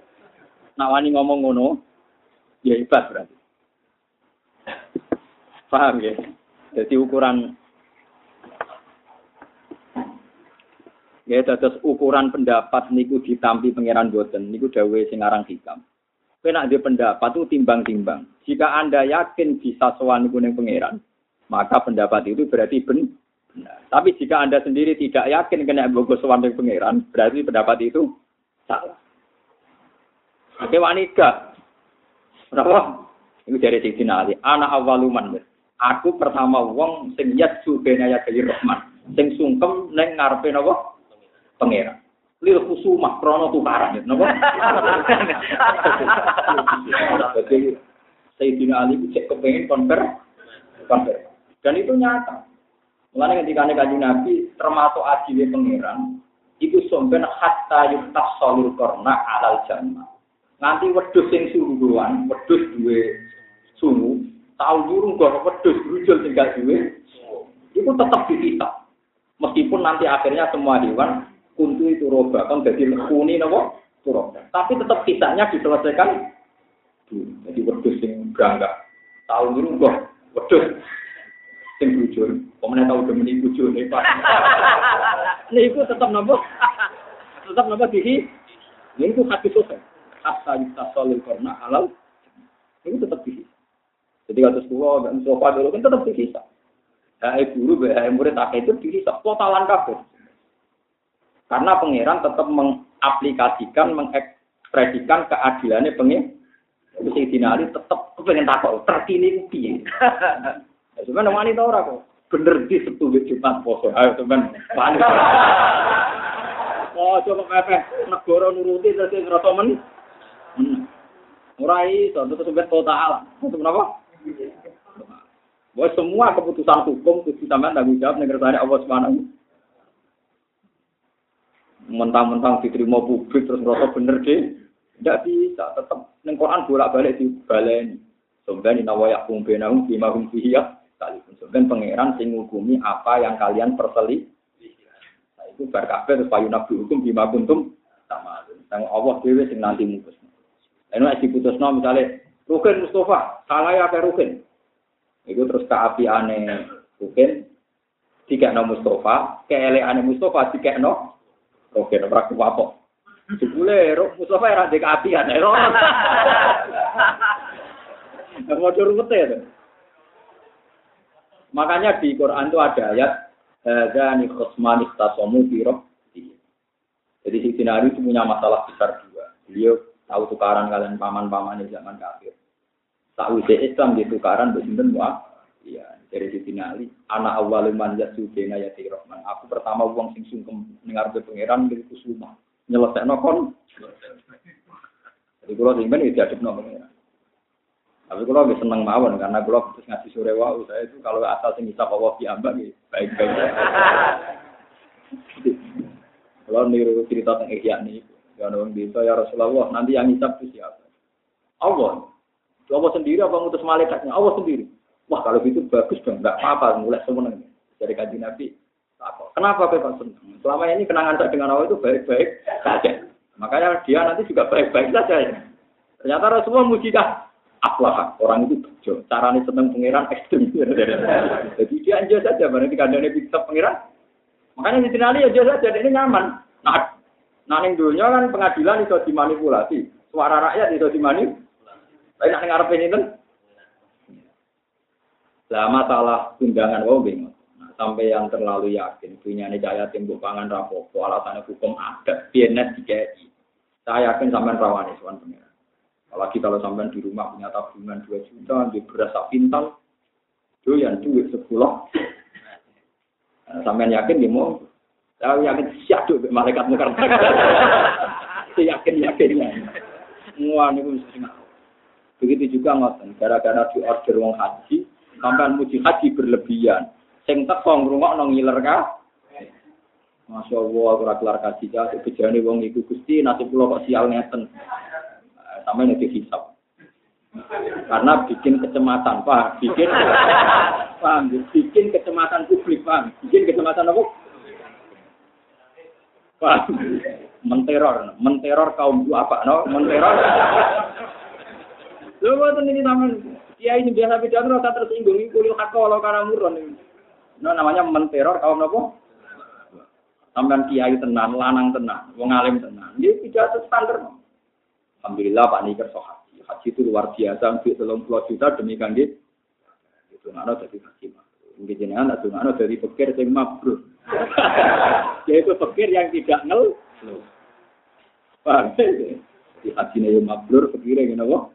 Nak wani ngomong ngono, ya hebat berarti. Paham ya? Jadi ukuran Ya dados ukuran pendapat niku ditampi pangeran boten niku dawuhe sing aran hikam. Kowe pendapat itu timbang-timbang. Jika Anda yakin bisa sowan niku ning pangeran, maka pendapat itu berarti benar. Tapi jika Anda sendiri tidak yakin kena bogo ning pangeran, berarti pendapat itu salah. Oke wanita. Berapa? Itu dari Siti Ali. Anak awaluman. Aku pertama wong sing yatsu bena ya Rahman. Sing sungkem neng ngarepe napa? pangeran. Lil khusumah krono tukaran, napa? Jadi Sayyidina Ali cek kepengen konver, konver. Dan itu nyata. Mulanya ketika kaji Nabi termasuk ajile pangeran, itu somben hatta yuktas solul korna alal jannah. Nanti wedus sing sungguhan, wedus duwe sungu, tahu jurung gak wedus brujul tinggal duwe, itu tetap dihisap. Meskipun nanti akhirnya semua hewan kuntu itu roba kan jadi lekuni nopo roba tapi tetap kisahnya diselesaikan jadi wedus yang berangkat tahu dulu kok wedus sing bujur. Pemenang tahu udah meni bujur nih pak? Ini itu tetap nopo tetap nopo dihi ini itu hati sosial hatta solil karena halal. Itu tetap dihi jadi kasus tua dan sofa dulu kan tetap dihisap. Hai guru, hai murid, tak itu dihisap totalan kabeh. Karena pangeran tetap mengaplikasikan, mengekspresikan keadilannya pengen. Sayyidina Ali tetap kepengen takut, terkini. Cuman wanita orang kok. Bener di setuju Jumat poso. Ayo teman. Oh, coba pepe negara nuruti terus ngerasa men. Hmm. Ora iso, terus sampai total. Kenapa? Bahwa semua keputusan hukum itu sampean tanggung jawab negara Allah Subhanahu mentang-mentang diterima publik terus merasa bener deh tidak bisa tetap neng Quran bolak balik di balen sebenarnya nawayak kumbenahum bima hum fiya sekalipun sebenarnya pangeran sing ngukumi apa yang kalian perseli nah itu berkafir terus payu nabi hukum bima kuntum sama yang Allah dewi sing nanti mutus masih putus no misalnya Rukin Mustafa salah ya Rukin itu terus keapiane Rukin tiga no Mustafa keeleane Mustafa tiga no Oke, ora kuwapo. Jebule Mustafa ora ndek apian ero. Ngojo ruwet ya. Makanya di Quran itu ada ayat Hadzani khusmani ikhtasamu fi Jadi si Sinari itu punya masalah besar dua. Beliau tahu tukaran kalian paman-paman di zaman kafir. Tahu Islam di tukaran bersinten wah. Iya, dari Ali, anak awal man yasudena ya Rahman. Aku pertama uang sing sungkem dengar be pangeran dari kusuma. Nyelesai nokon. Jadi kalau sing ben tidak ada pangeran. Tapi kalau lebih seneng mawon karena kalau terus ngasih sore wau saya itu kalau asal sing bisa Allah diambak ya baik-baik. Kalau niru cerita tentang Ihya nih, ya orang bisa ya Rasulullah nanti yang hisap itu siapa? Allah. Allah sendiri apa ngutus malaikatnya? Allah sendiri. Wah kalau gitu bagus dong, nggak apa-apa, mulai seneng. Dari kaji Nabi, Kenapa Bapak senang? Selama ini kenangan saya dengan Allah itu baik-baik saja. Makanya dia nanti juga baik-baik saja. Ya. Ternyata Rasulullah muji. Aflah, orang itu bejo. Caranya seneng pangeran ekstrim. Jadi dia aja saja, berarti kandangnya bisa pangeran. Makanya di sini aja saja, ini nyaman. Nah, nah yang dunia kan pengadilan itu dimanipulasi. Suara rakyat itu dimanipulasi. Tapi nak ngarep ini kan, lah masalah tunjangan wong bingung. Nah, sampai yang terlalu yakin punya nih cahaya timbul pangan rapopo alasannya hukum ada bienet DKI. Saya yakin sampai rawani soal pengiran. Apalagi kalau sampai di rumah punya tabungan 2 juta, di beras pintal, itu yang duit sepuluh. Nah, sampai yakin dia mau, saya yakin siap tuh malaikat mukar. Saya yakin yakin ya. Semua ini Begitu juga ngoten, gara-gara di order wong haji, sampai muji haji berlebihan. Sing teko ngrungokno ngiler ka. Masya Allah, aku kelar kaji ya, kejadian wong iku gusti, nasib pulau kok sial ngeten. Sampai nanti hisap. Karena bikin kecemasan, Pak. Bikin paham, bikin kecemasan publik, Pak. Bikin kecemasan apa? Pak. Menteror, menteror kaum apa, no? Menteror. Lho boten ini namanya kiai ini biasa bicara rasa tersinggung ini kuliah hak kalau karena muron. Nah, namanya menteror kaum nopo? Sampean kiai tenan, lanang tenan, wong alim tenan. Ini pidato standar. Alhamdulillah Pak Niker so haji. Haji itu luar biasa, untuk telung puluh juta demi kandidat. Itu nggak jadi haji mah. Mungkin jenengan atau nggak dari pikir yang mabrur. Yaitu pikir yang tidak ngel. Paham? Di haji yang mabrur, pikir yang apa?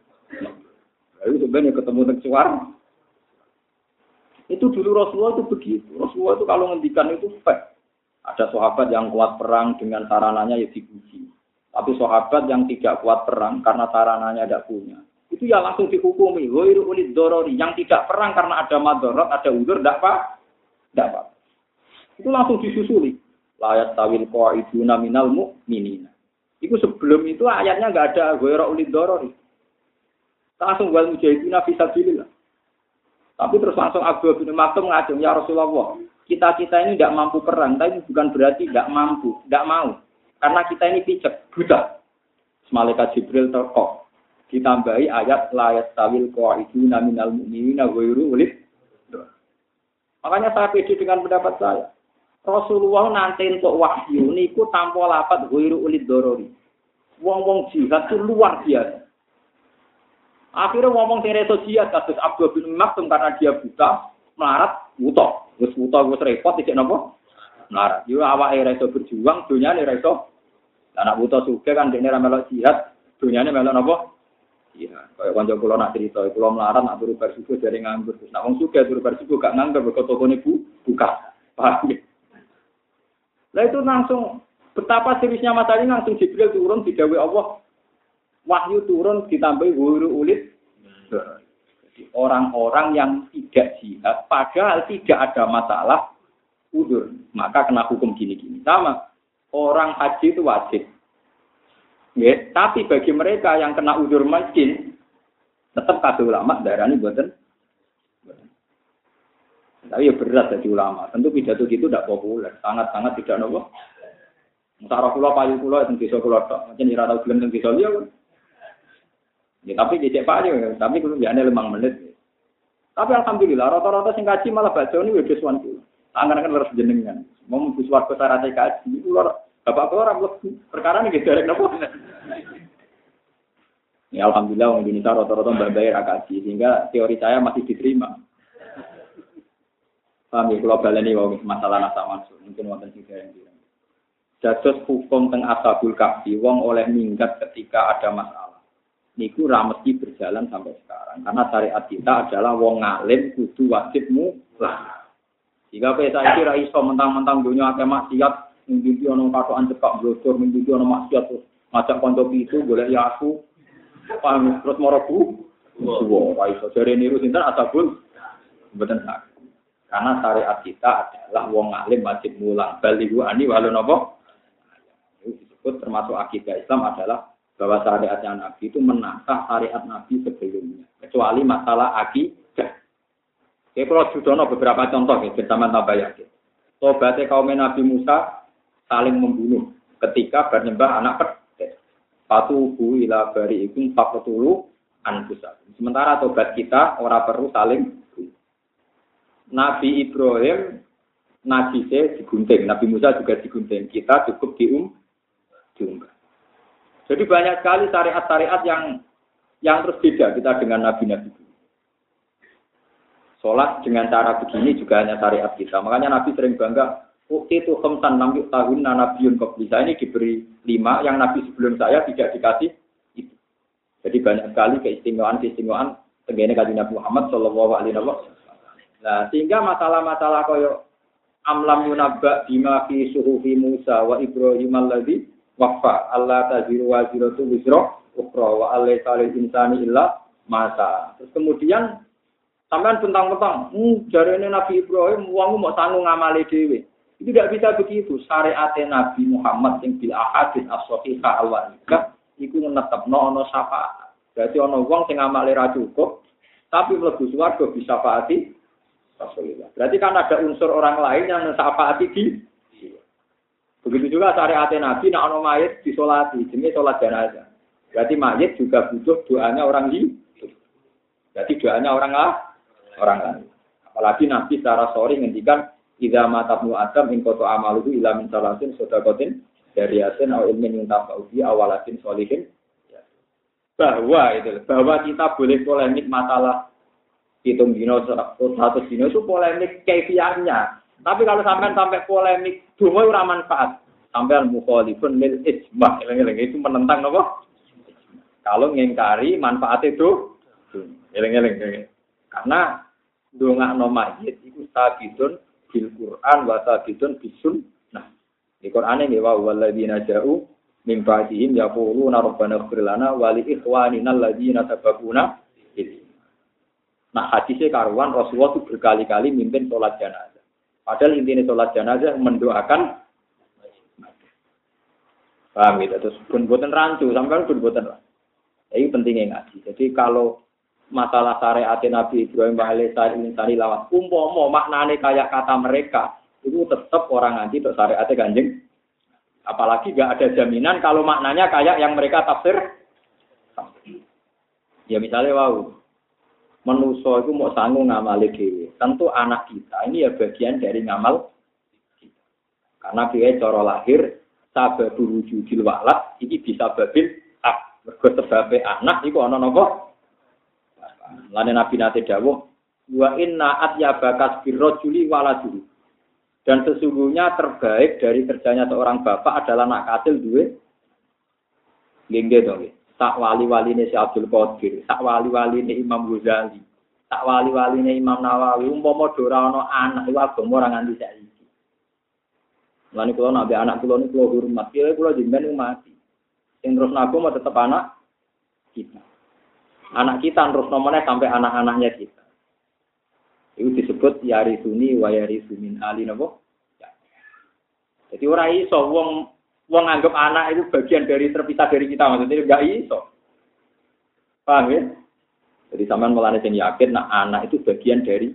Lalu sebenarnya ketemu dengan suar. Itu dulu Rasulullah itu begitu. Rasulullah itu kalau ngendikan itu. Ada sahabat yang kuat perang dengan sarananya ya dipuji. Tapi sahabat yang tidak kuat perang karena sarananya tidak punya. Itu ya langsung dihukumi. Wairu ulid dorori. Yang tidak perang karena ada madorot, ada udur, tidak apa? Tidak apa. Itu langsung disusuli. Layat tawil qa'iduna minal mu'minina. Itu sebelum itu ayatnya nggak ada wairu ulid dorori. Langsung wal mujahidina fisabilillah. Tapi terus langsung Abu bin Maktum ngajeng, ya Rasulullah, kita-kita ini tidak mampu perang, tapi bukan berarti tidak mampu, tidak mau. Karena kita ini picek, buta. Malaikat Jibril terkok. Ditambahi ayat layat tawil itu naminal mu'minina wairu ulid. Makanya saya pede dengan pendapat saya. Rasulullah nanti untuk wahyu niku tanpa lapat wairu ulid dorori. Wong-wong jihad itu luar biasa. Akhirnya ngomong sing reso jihad kasus Abdul bin Maktum karena dia buta, melarat, buta. Wis buta wis repot iki napa? Melarat. Yo awake reso berjuang, dunyane reso. Anak buta suge kan dene ra melok jihad, dunyane melok napa? Iya, kaya kanca kula nak cerita, kula melarat nak turu bar dari nganggur. Nak wong suge turu bar gak nganggur kok tokone bu buka. Paham ya? Lah itu langsung betapa seriusnya masalah ini langsung Jibril turun digawe Allah wahyu turun ditambahi wuru ulit. Orang-orang yang tidak jihad, padahal tidak ada masalah, udur. Maka kena hukum gini-gini. Sama, orang haji itu wajib. Ya, tapi bagi mereka yang kena udur miskin, tetap kata ulama darah ini buatan. Tapi ya berat jadi ulama. Tentu pidato gitu tidak populer, sangat-sangat tidak nopo. Musarah pulau payu pulau itu bisa pulau tak. Macam ira tahu gelem bisa dia. Ya, tapi cek Pak ya, tapi kudu jane lemang menit. Tapi alhamdulillah rata-rata sing malah baca ini wis suwan kulo. Tangan kan harus jenengan. Mau mlebu swarga syarat kaji lor bapak kula ora perkara nih derek napa. Ya alhamdulillah orang Indonesia rata-rata bayar kaji sehingga teori saya masih diterima. Paham ya, kalau baleni wong masalah nasa masuk, mungkin wonten sing yang bilang. Dados hukum teng asabul kafi, wong oleh minggat ketika ada masalah niku ra mesti berjalan sampai sekarang karena syariat kita adalah wong ngalim kudu wajibmu lah jika pesa iki ra iso mentang-mentang dunia akeh maksiat mimpi ana katokan cekak blodor mimpi ana maksiat terus ngajak kanca itu golek ya aku. Paham? Terus moro bu Wah, ra iso. Jare niru sinten? Asabul mboten karena syariat kita adalah wong ngalim wajib mulang. Balihu ani walau nopo disebut termasuk akidah Islam adalah bahwa syariatnya Nabi itu menantang syariat Nabi sebelumnya. Kecuali masalah akidah. Oke, kalau sudah beberapa contoh ya, bersama tambah yakin. Tobatnya kaum Nabi Musa saling membunuh ketika bernyembah anak pedet. Patuhu ila bari ikum fakutulu anfusa. Sementara tobat kita orang perlu saling Nabi Ibrahim Nabi saya digunting, Nabi Musa juga digunting. Kita cukup dium, diunggah. Jadi banyak sekali syariat-syariat yang yang terus beda kita dengan nabi-nabi Sholat dengan cara begini juga hanya syariat kita. Makanya Nabi sering bangga, Ukti itu khamsan namyuk tahun nabiun bisa ini diberi lima, yang Nabi sebelum saya tidak dikasih itu. Jadi banyak sekali keistimewaan-keistimewaan tenggene kaji Nabi Muhammad Shallallahu Alaihi Wasallam. Nah, sehingga masalah-masalah koyo amlam yunabba bima fi suhufi Musa wa Ibrahim alladhi wafa Allah taziru waziratu wisro ukro wa alai salil insani illa masa. Terus kemudian sampean tentang-tentang, hmm, jari ini Nabi Ibrahim, uangmu mau tanggung ngamali dewi. Itu tidak bisa begitu. Syariat Nabi Muhammad yang bil ahadis as-sahihah al-wahidah, itu menetap no ono syafaat. Berarti wong sing amale ra cukup tapi mlebu swarga bisa faati. Berarti kan ada unsur orang lain yang mensafaati di Begitu juga syariat Nabi, nak ono mayit disolati, jenis sholat jenazah. Berarti mayit juga butuh doanya orang hidup. Berarti doanya orang lah, orang lain. Apalagi Nabi secara sorry ngendikan, Idza matabnu Adam in koto amaluhu ila min salatin sodakotin dari asin atau ilmin yang tafauhi awalatin solihin. Bahwa itu, bahwa kita boleh polemik masalah hitung dino satu dino itu polemik kefiahnya. Tapi kalau sampai sampai polemik dungo ora manfaat. Sampai mukhalifun lil ijma. Itu menentang nopo? Kalau ngingkari manfaat itu eleng-eleng. Karena dongakno mayit itu sabitun bil Quran wa sabitun bisun. Nah, di Quran ini wa walladzina ja'u min ba'dihim yaquluna rabbana ighfir lana wa li ikhwanina Nah, hadisnya karuan Rasulullah itu berkali-kali mimpin sholat jenazah. Padahal intinya sholat jenazah mendoakan Paham gitu. Terus pun buatan rancu, sampai pun buatan rancu. Ini pentingnya ngaji. Jadi kalau masalah syariat Nabi Ibrahim alaihissalam ini lawat umpomo maknane kayak kata mereka itu tetap orang ngaji untuk syariat ganjeng. Apalagi gak ada jaminan kalau maknanya kayak yang mereka tafsir. Ya misalnya wow, menuso itu mau sanggup ngamal dewi. Tentu anak kita ini ya bagian dari ngamal Karena dia coro lahir sabab wujudil walad ini bisa babil ab. Mergo sebabe anak iku ana napa? Lane Nabi nate dawuh wa inna bakas birrajuli waladuhu. Dan sesungguhnya terbaik dari kerjanya seorang bapak adalah anak kecil duwe Gengge dong, tak wali-wali ini si Abdul Qadir, tak wali-wali ini Imam Ghazali, tak wali-wali ini Imam Nawawi, umpama dora ana anak iku agama ora nganti saiki. Lan kula nabi anak kula niku kula hormat, kula jenengan mati. Sing terus naku mau tetap anak kita. Anak kita terus nomornya sampai anak-anaknya kita. Itu disebut yari suni wa yari sumin ali nabo. Ya. Jadi orang iso wong wong anggap anak itu bagian dari terpisah dari kita maksudnya enggak iso. Paham ya? Jadi sampean mulane sing yakin nak anak itu bagian dari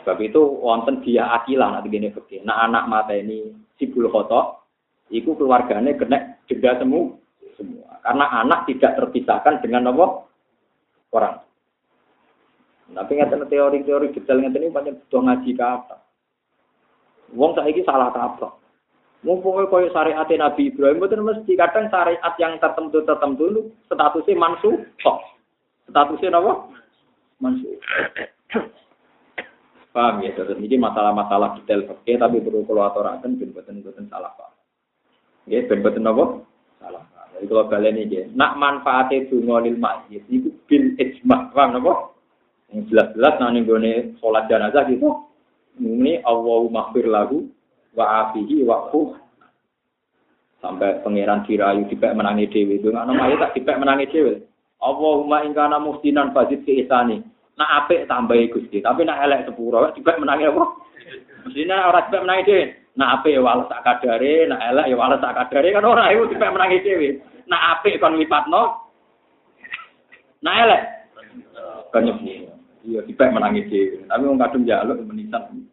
Sebab itu wonten dia akilah nanti gini begini. Nah anak mata ini sibul kotok, itu keluarganya kena jeda semua. Karena anak tidak terpisahkan dengan apa? Orang. Tapi ngerti teori-teori detail ngerti ini banyak butuh ngaji kata. Wong saiki salah kaprah. Mumpung koyo syariat Nabi Ibrahim betul mesti kadang syariat yang tertentu tertentu statusnya mansuh. Statusnya apa? Mansuh. Paham ya, terus ini masalah-masalah detail oke, tapi perlu kalau aturakan ben boten boten salah pak. Ya, ben boten apa? Salah pak. Jadi kalau kalian ini, nak manfaatnya dungo lil masjid itu bil ijma, paham apa? Yang jelas-jelas nanti gue sholat jenazah gitu, ini Allahu maghfir lagu wa afihi wa sampai pangeran dirayu dipek menangi dewi itu nggak namanya tak dipek menangi dewi Allahumma ingkana muhsinan fazid ke isani Nak apik tambahi Gusti, tapi nak elek sepuro juga menangi apa? Mestinya orang juga menangi dhewe. Nak apik ya wales sak kadare, nak elek ya wales sak kadare kan ora iku juga menangi dhewe. Nak apik kon lipatno. Nak elek kan Iya, tipe menangi dhewe. Tapi wong kadung njaluk menisan.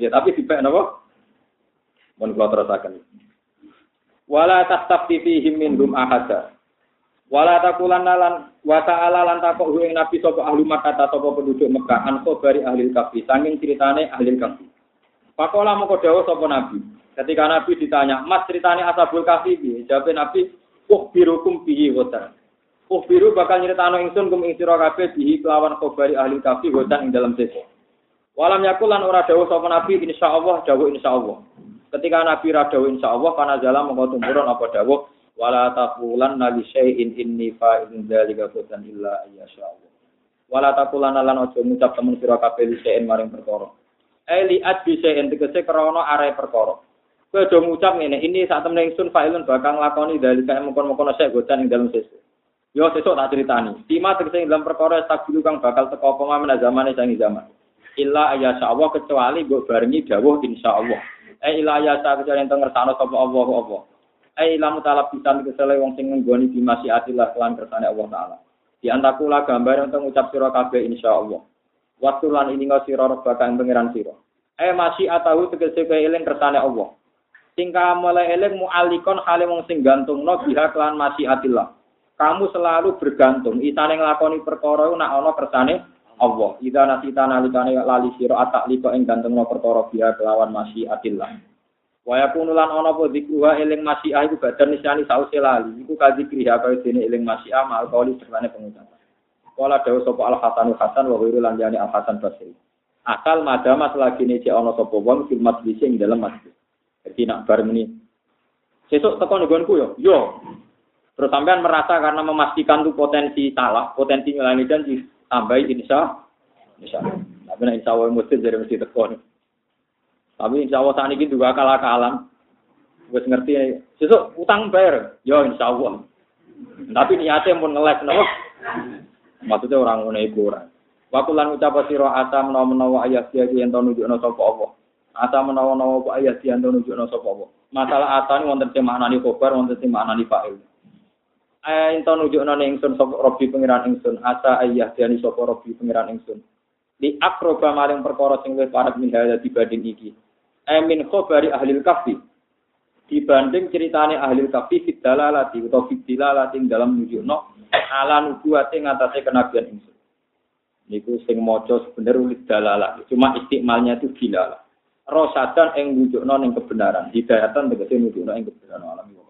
Ya tapi tipe napa? Mun kula terusaken. Wala tastafti fihim minhum ahada. Wala takulan nalan wa ta'ala lan takok nabi sapa ahli Makkah sapa penduduk Mekah an bari ahli kafi saking ceritane ahli kafi. Pakola moko dawuh sapa nabi. Ketika nabi ditanya, "Mas ceritane ashabul kafi piye?" Jawab nabi, "Uh birukum bihi wota." Uh biru bakal nyritano ingsun kum ing sira kabeh bihi kelawan khabari ahli kafi wotan ing dalam sese. Walam yakul lan ora dawuh sapa nabi insyaallah dawuh insyaallah. Ketika nabi ra dawuh insyaallah kana jala mongko tumurun apa dawuh wala taqulan nabi syai'in inni fa'ilun dzalika qatan illa ayyasha Allah. Wala taqulan lan aja ngucap temen sira kabeh li syai'in maring perkara. Eh li adbi syai'in tegese krana are perkara. Kowe aja ngucap ngene, ini saat temen ingsun fa'ilun bakal nglakoni dzalika mengkon-mengkon syai' godan ing dalem sesuk. Yo sesuk tak critani. Tima tegese ing dalam perkara tak kang bakal teko apa mana zamane sangi zaman. Illa ayyasha Allah kecuali mbok barengi dawuh insyaallah. Eh illa ayyasha kecuali enten ngersano sapa Allah apa. Ai lamu talab pisan kesele wong sing nggoni di masyiatillah lan kersane Allah taala. Di antakula gambar untuk ngucap sira kabeh insyaallah. Waktu lan ini ngau sira robbaka ing pangeran sira. Eh masih atahu tegese kowe eling kersane Allah. Tingkah mulai eling mu'alikon hale wong sing gantungno biha kelan masyiatillah kamu selalu bergantung. Isane nglakoni perkara nak ana kersane Allah. Ida nasita nalikane lali sira atak liko ing gantungno perkara biha kelawan masyiatillah Wa yakunu lan ana apa zikruha eling masyiah iku badan nisani sause lali. Iku kadzikri ha kaya dene eling masyiah mal kauli sertane pengucapan. Kala dawuh sapa Al Hasanul Hasan wa ghairu lan jani Al Hasan Basri. Akal madama selagi ini ana sapa wong fil majlis ing dalam masjid. Jadi nak bareng ini. Sesuk teko nggonku yo. Yo. Terus sampean merasa karena memastikan tuh potensi salah, potensi ngelani janji, tambahi insya insya Tapi nah insya Allah mesti dari mesti teko. Tapi insya Allah saat ini juga akal-akalan. Gue ngerti, sesuk utang bayar, yo insya Allah. Tapi niatnya pun ngeles, kenapa? Maksudnya orang ngono iku ora. Waktu lan ucap sira asa menawa-menawa ayat dia yang tau nunjukno sapa apa. Asa menawa-menawa ayat dia tau nunjukno sapa apa. Masalah asa ni wonten maknani khobar, wonten maknani fa'il. Ayat ento nunjukno ning ingsun sapa Rabbi pangeran ingsun, asa ayat dia sapa Rabbi pangeran ingsun. Di akroba maring perkara sing wis parek minhaya dibanding iki emin khobari ahli kafi dibanding ceritane ahli kafi fidalalati atau fidalalati dalam nunjukno ala nubuwate ngatasé kenabian ingsun. Niku sing maca sebener dalalah. Cuma istimalnya itu dilala rosadan ing nunjukno ning kebenaran. Hidayatan tegese nunjukno ing kebenaran. alam